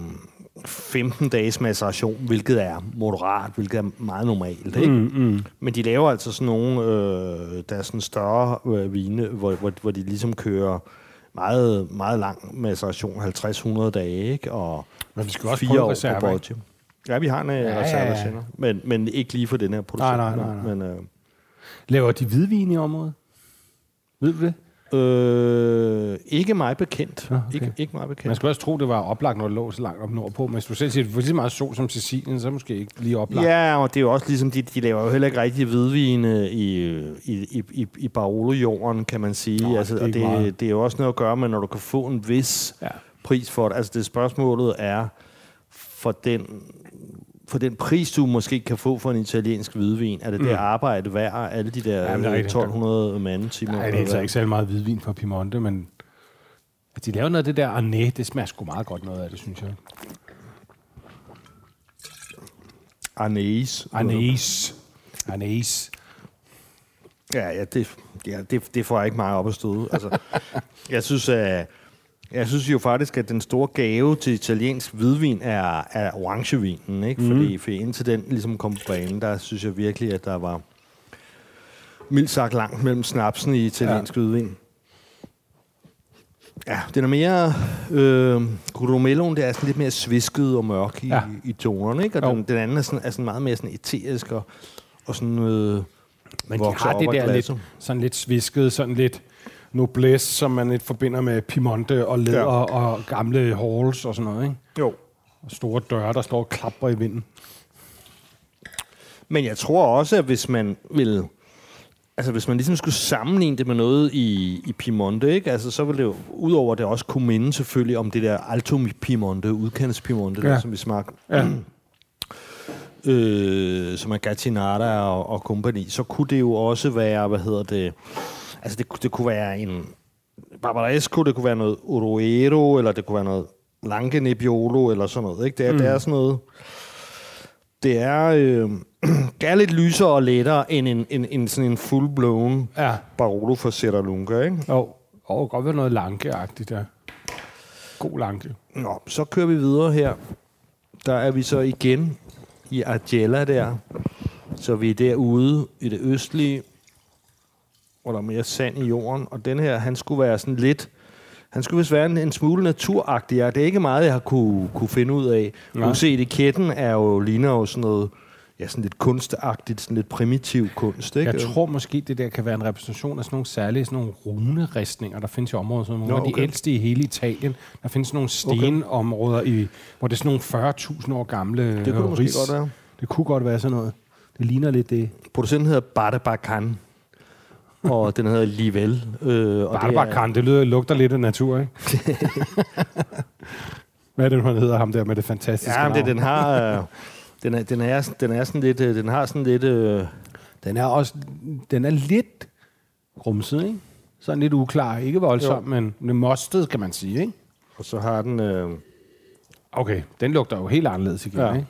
15 dages maceration, hvilket er moderat, hvilket er meget normalt. Ikke? Mm, mm. Men de laver altså sådan nogle, øh, der er sådan større øh, vine, hvor, hvor, hvor de ligesom kører meget, meget lang maceration, 50-100 dage, ikke? Og Men vi skal også fire prøve år reserve, på ikke? Ja, vi har en øh, Ja, ja, reserve ja. senere. Men, men ikke lige for den her producent. Nej, nej, nej, nej. Men, øh, Laver de hvidvin i området? Ved du det? Øh, ikke mig bekendt. Nå, okay. ikke, ikke mig bekendt. Man skulle også tro, det var oplagt, når det lå så langt op nordpå. Men hvis du selv siger, at du får lige så meget sol som Sicilien, så det måske ikke lige oplagt. Ja, og det er jo også ligesom, de, de laver jo heller ikke rigtig hvidvine i, i, i, i, i Barolo-jorden, kan man sige. Nå, altså, det er og meget. det, det er jo også noget at gøre med, når du kan få en vis Ja. pris for det. Altså det spørgsmålet er, for den, for den pris, du måske kan få for en italiensk hvidvin, er det mm. det arbejde værd, alle de der Ja, er øh, rigtigt. 1200 mandetimer? Nej, det er altså ikke særlig meget hvidvin fra Piemonte, men at de laver noget af det der Arnais, det smager sgu meget godt noget af det, synes jeg. Arnæs. Arnais. Arnais. Ja, ja, det, ja det, det får jeg ikke meget op at støde. Altså, jeg synes, at jeg synes jo faktisk, at den store gave til italiensk hvidvin er, er orangevinen, ikke? Mhm. Fordi, for indtil den ligesom kom på banen, der synes jeg virkelig, at der var mildt sagt langt mellem snapsen i italiensk ja. hvidvin. Ja, den er mere... Øh, Grumelloen, det er sådan lidt mere svisket og mørk i, Ja. i tonerne, ikke? Og Jo. den, den anden er sådan, er sådan meget mere sådan eterisk og, og sådan... Øh, Men de har det der lidt, sådan lidt svisket, sådan lidt noblesse, som man lidt forbinder med Piemonte og læder ja. Og gamle halls og sådan noget, ikke? Jo. Og store døre, der står og klapper i vinden. Men jeg tror også, at hvis man vil... Altså, hvis man ligesom skulle sammenligne det med noget i, i Piemonte, ikke? Altså, så ville det jo, udover det også kunne minde selvfølgelig om det der Alto Piemonte, udkendtes Piemonte. Ja. der, som vi smagte, Ja. øh, som er Gattinara og, og kompagni, så kunne det jo også være, hvad hedder det, altså det, kunne- det kunne være en Barbaresco, det kunne være noget Oroero, eller det kunne være noget Lange Nebbiolo, eller sådan noget, ikke? Det er, mm. det er sådan noget, det er, øh, det er lidt lysere og lettere end en, en, en sådan en full-blown Ja. Barolo for Serralunga, ikke? Jo, og godt være noget lankeagtigt der. God lanke. Nå, så kører vi videre her. Der er vi så igen i Argella der. Så vi er derude i det østlige, hvor der er mere sand i jorden. Og den her, han skulle være sådan lidt... Han skulle vist være en, en smule naturagtig. Ja, det er ikke meget, jeg har kunne, kunne finde ud af. Du Nej. kan se, etiketten er jo, ligner jo sådan noget... Ja, sådan lidt kunstagtigt, sådan lidt primitiv kunst, ikke? Jeg tror måske, det der kan være en repræsentation af sådan nogle særlige sådan nogle runeristninger, der findes i området. Sådan nogle Nå, af de okay. ældste i hele Italien. Der findes sådan nogle stenområder, i, hvor det er sådan nogle 40.000 år gamle Det kunne det måske ris. godt være. Det kunne godt være sådan noget. Det ligner lidt det. Producenten hedder Barbacan, og den hedder Livel. Øh, og det er- det lyder, lugter lidt af natur, ikke? Hvad er det, han hedder, ham der med det fantastiske Ja, men det, den har... Øh, den, er, den, er, den er sådan lidt... øh, Den har sådan lidt... Øh, Den er også den er lidt grumset, ikke? Sådan lidt uklar. Ikke voldsom, Jo. men men mostet, kan man sige, ikke? og så har den... Øh, Okay, den lugter jo helt anderledes igen, Ja. ja. ikke?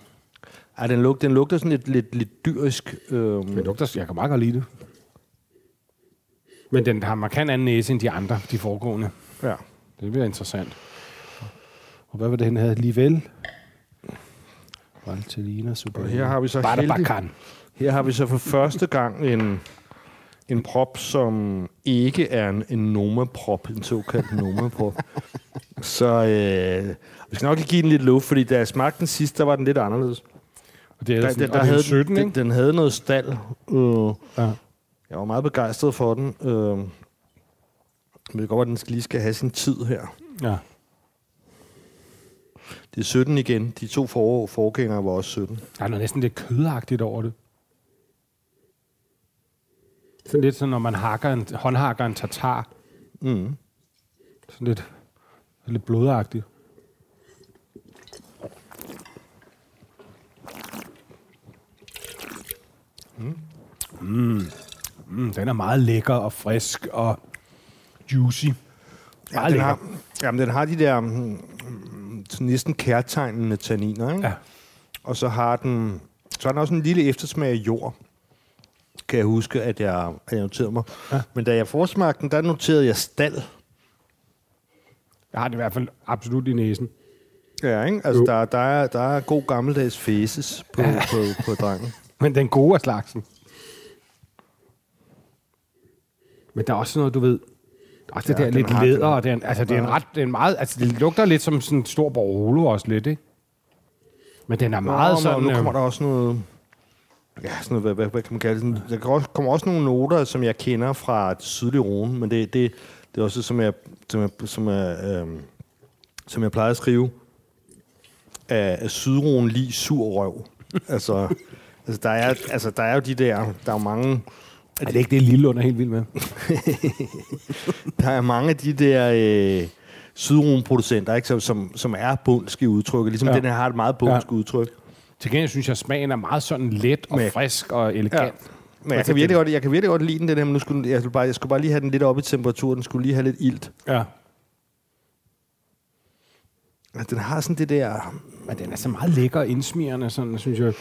ej, den, lug, den lugter sådan lidt, lidt, lidt dyrisk. Øh, Den lugter, jeg kan meget godt lide det. Men den har markant anden næse end de andre, de foregående. ja. Det bliver interessant. Og hvad var det, han havde? Livel? Valtellina Super. Og her har vi så heldig-. Her har vi så for første gang en, en prop, som ikke er en, en Noma-prop, en såkaldt Noma-prop. så øh, vi skal nok give den lidt luft, fordi da jeg smagte den sidst, der var den lidt anderledes. Og det er, Der, sådan, der, der det er havde 17, den, ikke? den, den havde noget stald. Øh, Ja. Jeg var meget begejstret for den. Øh, men det kan godt, at den skal- lige skal have sin tid her. ja. Det er 17 igen. De to for, forgængere var også 17. Der er noget næsten lidt kødagtigt over det. Sådan lidt sådan, når man hakker en, håndhakker en tartar. Mm. Sådan lidt, lidt blodagtigt. Mm. Mm, den er meget lækker og frisk og juicy. Ja, den lækker. har, jamen, den har de der mm, mm, næsten kærtegnende tanniner, ikke? Ja. Og så har den, så har den også en lille eftersmag af jord, kan jeg huske, at jeg, at jeg noterede mig. Ja. Men da jeg forsmagte den, der noterede jeg stald. Jeg har det i hvert fald absolut i næsen. Ja, ikke? Altså, Jo. der, der, er, der er god gammeldags faces på, ja. på, på drengen. Men den gode af slagsen. Men der er også noget, du ved... Også det Ja, der lidt læder, og det er, en- altså det er en ret, det er en meget, altså det lugter lidt som sådan en stor Barolo også lidt, ikke? Men den er meget Nå, sådan... Nu øh, kommer der også noget... Ja, sådan noget, hvad, hvad, hvad kan man kalde det? Der kan også- kommer også nogle noter, som jeg kender fra det sydlige Rhone, men det, det, det er også, som jeg, som jeg, som jeg, øhm, som jeg plejer at skrive, af, sydrone lige sur røv. altså, altså, der er, altså, der er jo de der, der er jo mange, er det ikke det, Lillund er helt vild med? der er mange af de der øh, sydrone-producenter, ikke, som, som, som er bundske i udtrykket. Ligesom ja. Den her har et meget bundsk ja. udtryk. Til gengæld synes jeg, at smagen er meget sådan let og Men- frisk og elegant. Ja. Men jeg kan, virkelig godt, jeg kan virkelig godt lide den, den her, men nu skulle, jeg, skulle bare, jeg skulle bare lige have den lidt op i temperatur. Den skulle lige have lidt ilt. Ja. Den har sådan det der... Men den er så meget lækker og indsmirrende, sådan, synes jeg.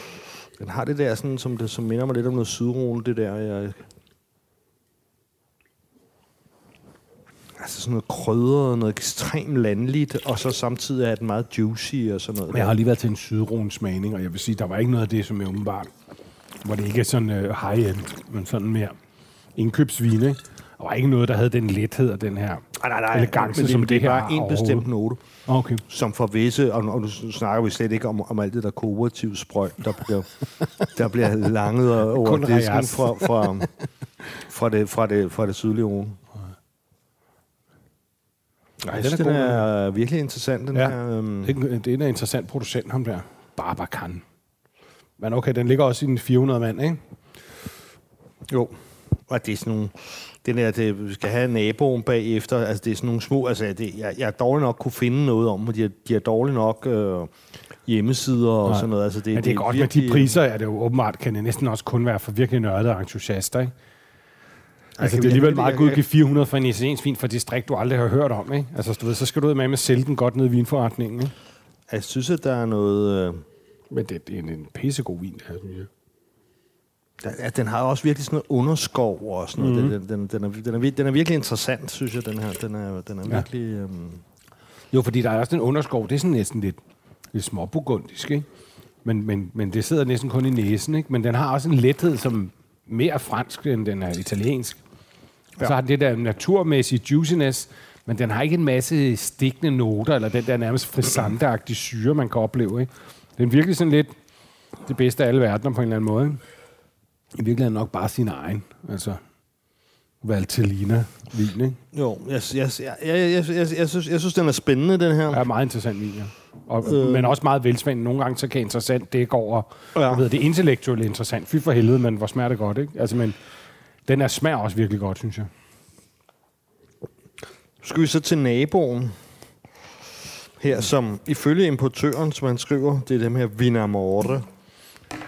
Den har det der, sådan, som, det, som minder mig lidt om noget sydrone, det der. Jeg, altså sådan noget krydret, noget ekstremt landligt, og så samtidig er den meget juicy og sådan noget. Jeg har lige været til en sydrone smagning, og jeg vil sige, der var ikke noget af det, som er åbenbart, hvor det ikke er sådan uh, high-end, men sådan mere indkøbsvin, ikke? Der var ikke noget, der havde den lethed og den her nej, nej, nej, elegance, men som det, det, det er her bare en bestemt note, Okay. som for visse, og, og nu snakker vi slet ikke om, om alt det der kooperativ sprøjt, der bliver, der bliver langet over Kun disken fra, fra, fra, det, fra, det, fra det sydlige Rune. Nej, den synes, er den god. er virkelig interessant, den Ja. her. Øhm, Det er en- det er en interessant producent, ham der. Barbakan. Men okay, den ligger også i den 400 mand, ikke? jo. Og det er sådan nogle... Den der, det, vi skal have naboen bagefter. Altså, det er sådan nogle små... Altså, det, jeg, jeg er dårlig nok kunne finde noget om, og de er, de er dårligt nok øh, hjemmesider og Nej. sådan noget. Altså, det, Men det er godt, med de priser er det jo åbenbart, kan det næsten også kun være for virkelig nørdede entusiaster, ikke? Altså, det er alligevel meget godt at give 400 for en italiensk vin for et distrikt, du aldrig har hørt om, ikke? Altså, du ved, så skal du ud med at sælge den godt ned i vinforretningen, ikke? Jeg synes, at der er noget... Øh, Men det, det er en, en pissegod vin, det her, synes jeg. Der, ja, den har også virkelig sådan noget underskov og sådan noget. Mhm. Den, den, den, er, den, er, den er virkelig interessant, synes jeg, den her. Den er, den er Ja. virkelig... Øhm, Jo, fordi der er også den underskov, det er sådan næsten lidt, lidt småburgundisk, ikke? Men, men, men det sidder næsten kun i næsen, ikke? Men den har også en lethed, som mere fransk, end den er italiensk. Og så Ja. har den det der naturmæssige juiciness, men den har ikke en masse stikkende noter, eller den der nærmest frisanteagtige syre, man kan opleve, ikke? Den er virkelig sådan lidt det bedste af alle verdener på en eller anden måde, ikke? I virkeligheden nok bare sin egen, altså Valtellina vin, ikke? jo, jeg, jeg, jeg, jeg, jeg, jeg, jeg, synes, jeg synes, den er spændende, den her. er meget interessant vin, ja. Og, øh. Men også meget velsmagende. Nogle gange så kan interessant dække over Ja. ja. ved, det intellektuelle interessant. Fy for helvede, men hvor smager det godt, ikke? Altså, men den er smager også virkelig godt, synes jeg. Skal vi så til naboen? her, som ifølge importøren, som han skriver, det er dem her Vinamorte,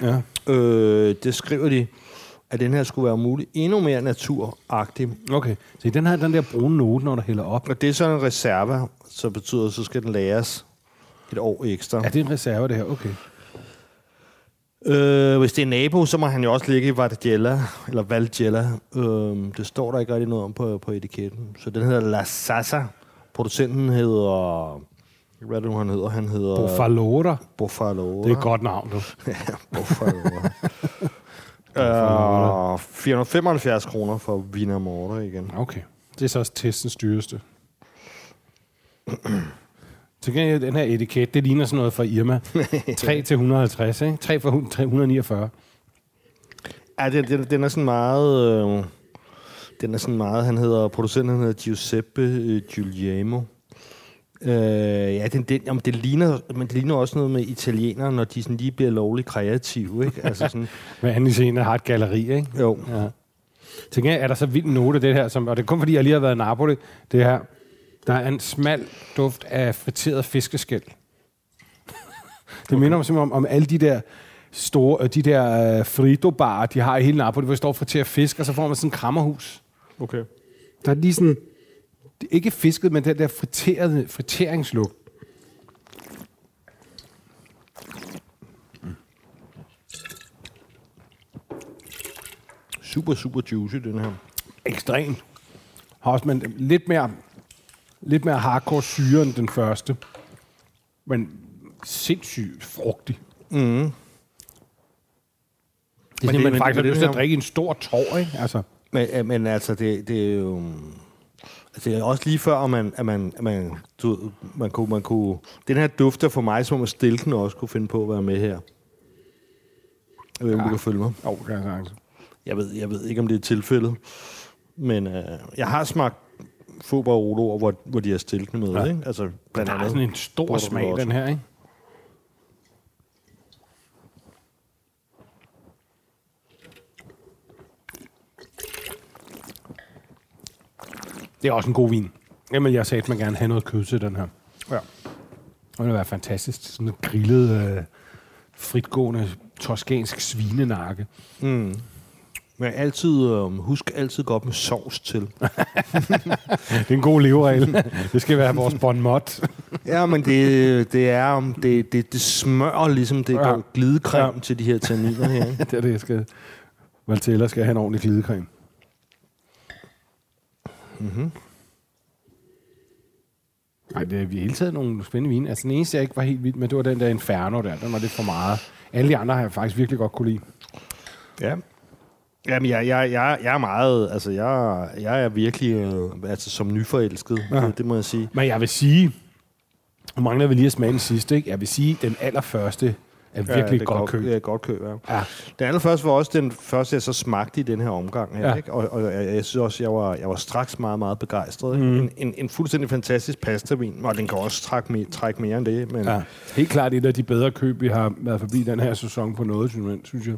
Ja. Øh, det skriver de, at den her skulle være mulig endnu mere naturagtig. Okay. Så den har den der brune note, når der hælder op. Og det er sådan en reserve, så betyder, så skal den læres et år ekstra. Ja, det er en reserve, det her. Okay. Øh, hvis det er nabo, så må han jo også ligge i Valdella, eller Valdella. Øh, det står der ikke rigtig noget om på, på etiketten. Så den hedder La Sasa. Producenten hedder... Hvad det nu, han hedder? Han hedder... Bofalora. Bofalo. Det er et godt navn, du. ja, Bofalo. øh, 475 kroner for Wiener Morter igen. Okay. Det er så også testens dyreste. Til gengæld, den her etiket, det ligner sådan noget fra Irma. 3 til 150, ikke? 3 for hun- 349. Ja, den, den, den er sådan meget... Øh, den er sådan meget... Han hedder... Producenten hedder Giuseppe øh, Giuliano. Øh, ja, den, den, jamen, det, ligner, men det ligner også noget med italienere, når de sådan lige bliver lovligt kreative, ikke? Altså sådan, Men anden scene har et galleri, ikke? jo. Ja. Til gengæld er der så vild note, det her, som, og det er kun fordi, jeg lige har været i Napoli, det her. Der er en smal duft af friteret fiskeskæl. det minder mig simpelthen om, om alle de der store, øh, de der uh, frito-barer, de har i hele Napoli, hvor de står og friterer fisk, og så får man sådan en krammerhus. Okay. Der er lige sådan, det er ikke fisket, men den der friterede, friteringslugt. Super, super juicy, den her. Ekstremt. Har også men lidt mere, lidt mere hardcore syre end den første. Men sindssygt frugtig. Mm. Det er Men det- simpelthen men- faktisk men lyst det til at drikke en stor tår, ikke? Altså, Men, men altså, det, det er jo... Altså, det er også lige før, at man, at man, at man, du, man, kunne, man kunne... Den her dufter for mig, som om at stilken også kunne finde på at være med her. Jeg ved ikke, om Ja. du kan følge mig. jo, det kan jeg ved, jeg ved ikke, om det er tilfældet. Men øh, jeg har smagt få Barolo, hvor, hvor de har stilkene med. Ja. Ikke? Altså, blandt har andet. sådan en stor smag, den her, ikke? Det er også en god vin. Jamen, jeg sagde, at man gerne have noget kød til den her. Ja. Det vil være fantastisk. Sådan en grillet, øh, fritgående, toskansk svinenakke. Mm. Men altid, øh, husk altid godt med sovs til. Det er en god leveregel. det skal være vores bon mot. Ja, men det, det er det, det, det smører ligesom det Ja. ja. glidecreme Ja. til de her tanniner her. det er det, jeg skal... Valtella skal have en ordentlig glidecreme. Mhm. Nej, det er vi har hele taget nogle spændende vine. Altså, den eneste, jeg ikke var helt vild med, det var den der Inferno der. Den var lidt for meget. Alle de andre har jeg faktisk virkelig godt kunne lide. Ja. Jamen, jeg, jeg, jeg, jeg er meget, altså, jeg, jeg er virkelig, øh, altså, som nyforelsket, ja. det, det må jeg sige. Men jeg vil sige, nu mangler vi lige at smage den sidste, ikke? Jeg vil sige, den allerførste er virkelig det et er godt køb. Ja, godt køb, ja. Ja. Den allerførste var også den første, jeg så smagte i den her omgang her, Ja. ja. ikke? Og, og jeg, jeg synes også, jeg var, jeg var straks meget, meget begejstret. Mm. En, en, en fuldstændig fantastisk pastavin, og den kan også trække, mere, trække mere end det, men ja. Ja. Helt klart et af de bedre køb, vi har været forbi den her sæson på noget, synes jeg.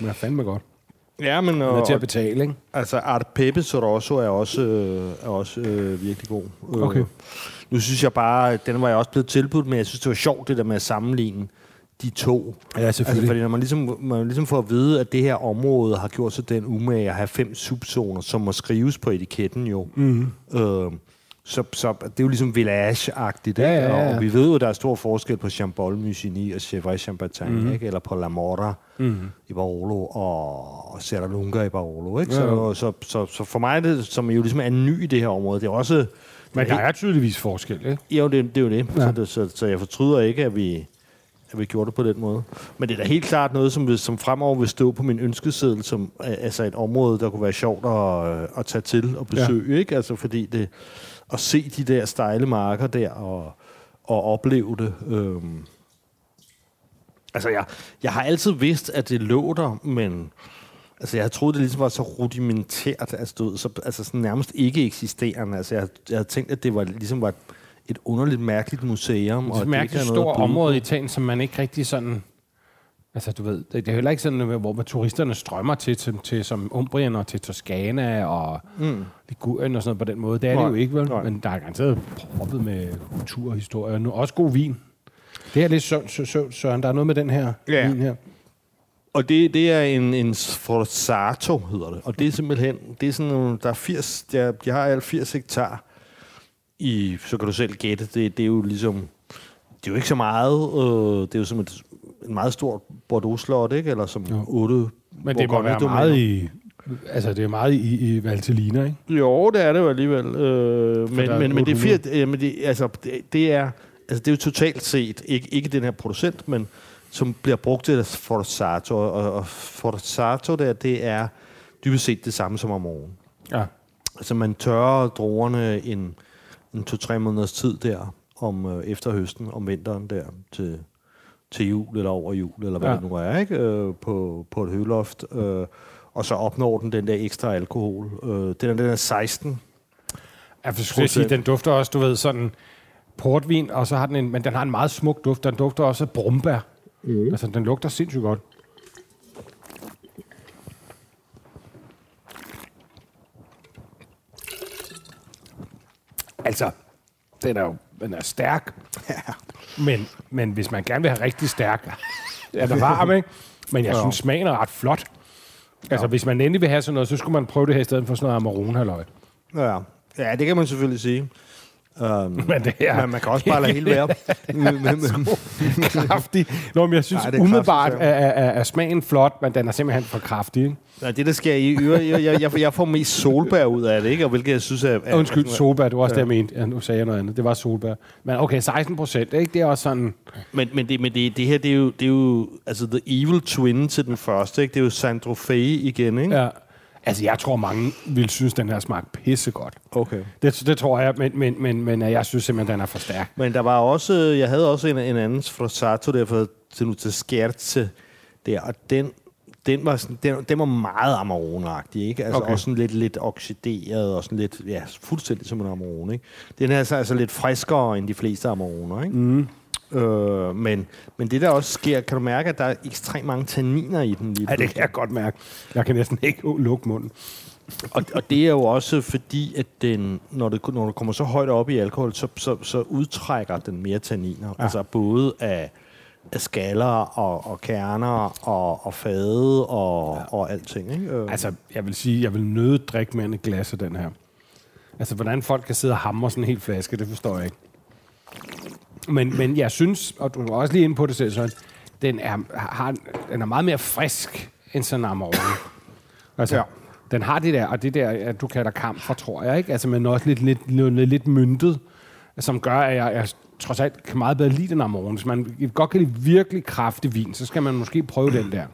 Men er fandme godt. ja men og, til at betale, ikke? altså Art Pepe Sorosso er også, øh, er også øh, virkelig god. Øh, Okay. Nu synes jeg bare, den var jeg også blevet tilbudt, men jeg synes, det var sjovt, det der med at sammenligne de to. Ja, Altså, fordi når man ligesom, man ligesom får at vide, at det her område har gjort sig den umage at have fem subzoner, som må skrives på etiketten jo. Mm. Øh, så, så det er jo ligesom village-agtigt, Ja, ja, ja. Og vi ved jo, der er stor forskel på Chambol, Musigny og Chevrolet Champagne, mm. ikke? Eller på La Mora Mm. i Barolo og Serralunga i Barolo, ikke? Ja, Så, så, så, så, for mig det, som jo ligesom er ny i det her område, det er også... Men der er tydeligvis forskel, ikke? Jo, det, det er jo det. Ja. Så, det så, så jeg fortryder ikke, at vi, at vi gjorde det på den måde. Men det er da helt klart noget, som, vil- som fremover vil stå på min ønskeseddel, som altså et område, der kunne være sjovt at, øh, at tage til og besøge. Ja. Ikke? Altså, fordi det, at se de der stejle marker der og, og opleve det. Øhm. Altså, jeg, jeg har altid vidst, at det lå der, men Altså, jeg troede, det ligesom var så rudimentært, altså, du så, altså sådan nærmest ikke eksisterende. Altså, jeg, jeg havde tænkt, at det var ligesom var et, et underligt, mærkeligt museum. Det er et det mærkeligt er stort område i. Italien, som man ikke rigtig sådan Altså, du ved, det er heller ikke sådan, hvor turisterne strømmer til, til, til som Umbrien og til Toskana og mm. Ligurien og sådan noget på den måde. Det er Nej. det jo ikke, vel? Nej. Men der er garanteret proppet med kultur og historie. Og nu også god vin. Det er lidt søvn, sø, sø, Søren. Der er noget med den her Ja. vin her. Og det, det er en, en Sforzato, hedder det. Og det er simpelthen, det er sådan der er 80, der, de har alt 80 hektar i, så kan du selv gætte, det, det er jo ligesom, det er jo ikke så meget, øh, det er jo som et, en meget stort Bordeaux-slot, ikke? Eller som Jo. otte Men det må være meget i... Altså, det er meget i, i Valtellina, ikke? Jo, det er det jo alligevel. Øh, men, men, men det er 800. fire, øh, men det, altså, det, det er, altså det er jo totalt set, ikke, ikke den her producent, men som bliver brugt til Forzato, og, og Forzato der, det er dybest set det samme som om morgenen. Ja. Altså man tørrer druerne en, en to-tre måneders tid der, om øh, efter høsten, om vinteren der, til, til jul eller over jul, eller hvad Ja. ja. det nu er, ikke? Øh, på, på et høloft. Øh, og så opnår den den der ekstra alkohol. Øh, den, er, den er 16. Jeg skulle sige, den dufter også, du ved, sådan portvin, og så har den en, men den har en meget smuk duft. Den dufter også af brumbær. Mm. Altså, den lugter sindssygt godt. Altså, den er jo den er stærk. Ja. Men, men hvis man gerne vil have rigtig stærk, er der varm, ikke? Men jeg Ja. synes, smagen er ret flot. Altså, hvis man endelig vil have sådan noget, så skulle man prøve det her i stedet for sådan noget Amarone, halløj. Ja. ja, det kan man selvfølgelig sige. Um, Men det er men man kan også bare lade hele være. Kraftig. Nå, men jeg synes er umiddelbart er, er, er, er smagen flot, men den er simpelthen for kraftig. Ikke? Ja, det, der sker i øvrigt, jeg, jeg, jeg, jeg får mest solbær ud af det, ikke? Og hvilket jeg synes er... er Undskyld, solbær, det var også Ja. det, jeg mente. Ja, nu sagde jeg noget andet. Det var solbær. Men okay, 16 procent, ikke? Det er også sådan... Men, men, det, men det, det her, det er, jo, det er jo... Altså, The Evil Twin til den første, ikke? Det er jo Sandro Fay igen, ikke? Ja. Altså, jeg tror, mange vil synes, den her smag pissegodt. Okay. Det, det tror jeg, men, men, men, men jeg synes simpelthen, den er for stærk. Men der var også... Jeg havde også en, en anden Frossato der for til nu til Scherze der, og den, den var, sådan, den, den var meget Amarone-agtig, ikke? Altså Okay. også sådan lidt, lidt oxideret og sådan lidt, ja, fuldstændig som en Amarone, ikke? Den er altså, altså lidt friskere end de fleste Amaroner, ikke? Mm. Øh, men, men det der også sker, kan du mærke, at der er ekstremt mange tanniner i den lige Ja, det kan jeg godt mærke. Jeg kan næsten ikke lukke munden. og, og det er jo også fordi, at den, når, det, når du kommer så højt op i alkohol, så, så, så udtrækker den mere tanniner. Ja. Altså både af, af skaller og, og kerner og, og fade og, ja. og alting. Ikke? Øh, Altså, jeg vil sige, jeg vil nøde drikke end et glas af den her. Altså, hvordan folk kan sidde og hamre sådan en hel flaske, det forstår jeg ikke. Men, men jeg synes, og du var også lige inde på det selv, Søren, den er, har, den er meget mere frisk end sådan en Amarone. Altså, ja. Den har det der, og det der, at du kalder kamp for, tror jeg, ikke? Altså, men også lidt, lidt, lidt, lidt myntet, som gør, at jeg, jeg trods alt kan meget bedre lide den Amarone. Hvis man godt kan lide virkelig kraftig vin, så skal man måske prøve den der.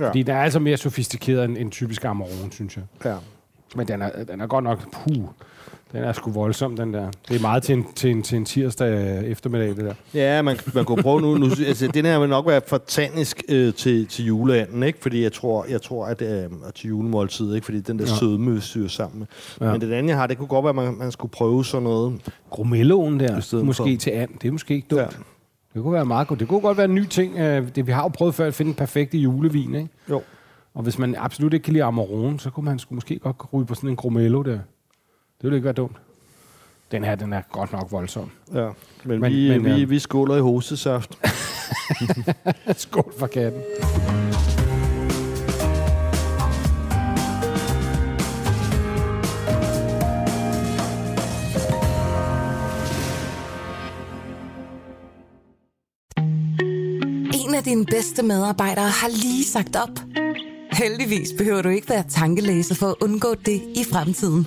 Ja. Fordi den er altså mere sofistikeret end en typisk Amarone, synes jeg. ja. Men den er, den er godt nok, puh, den er sgu voldsom, den der. Det er meget til en, til en, til en tirsdag eftermiddag, det der. Ja, man, man kunne prøve nu. nu altså, den her vil nok være for tannisk øh, til, til juleanden, ikke? Fordi jeg tror, jeg tror at øh, til julemåltid, ikke? Fordi den der Ja. sødme syr sammen. med. Ja. Men det andet, jeg har, det kunne godt være, at man, man skulle prøve sådan noget. Grumelloen der, måske for- til and, det er måske ikke dumt. Ja. Ja. Det kunne være meget godt. Det kunne godt være en ny ting. øh, Det, vi har jo prøvet før at finde den perfekte julevin, ikke? Jo. Og hvis man absolut ikke kan lide Amarone, så kunne man sgu måske godt ryge på sådan en Grumello der. Det ville ikke være dumt. Den her, den er godt nok voldsom. Ja. Men, Men- vi, men, vi, øh, vi skåler i hostesaft. Skål for katten. En af dine bedste medarbejdere har lige sagt op. Heldigvis behøver du ikke være tankelæser for at undgå det i fremtiden.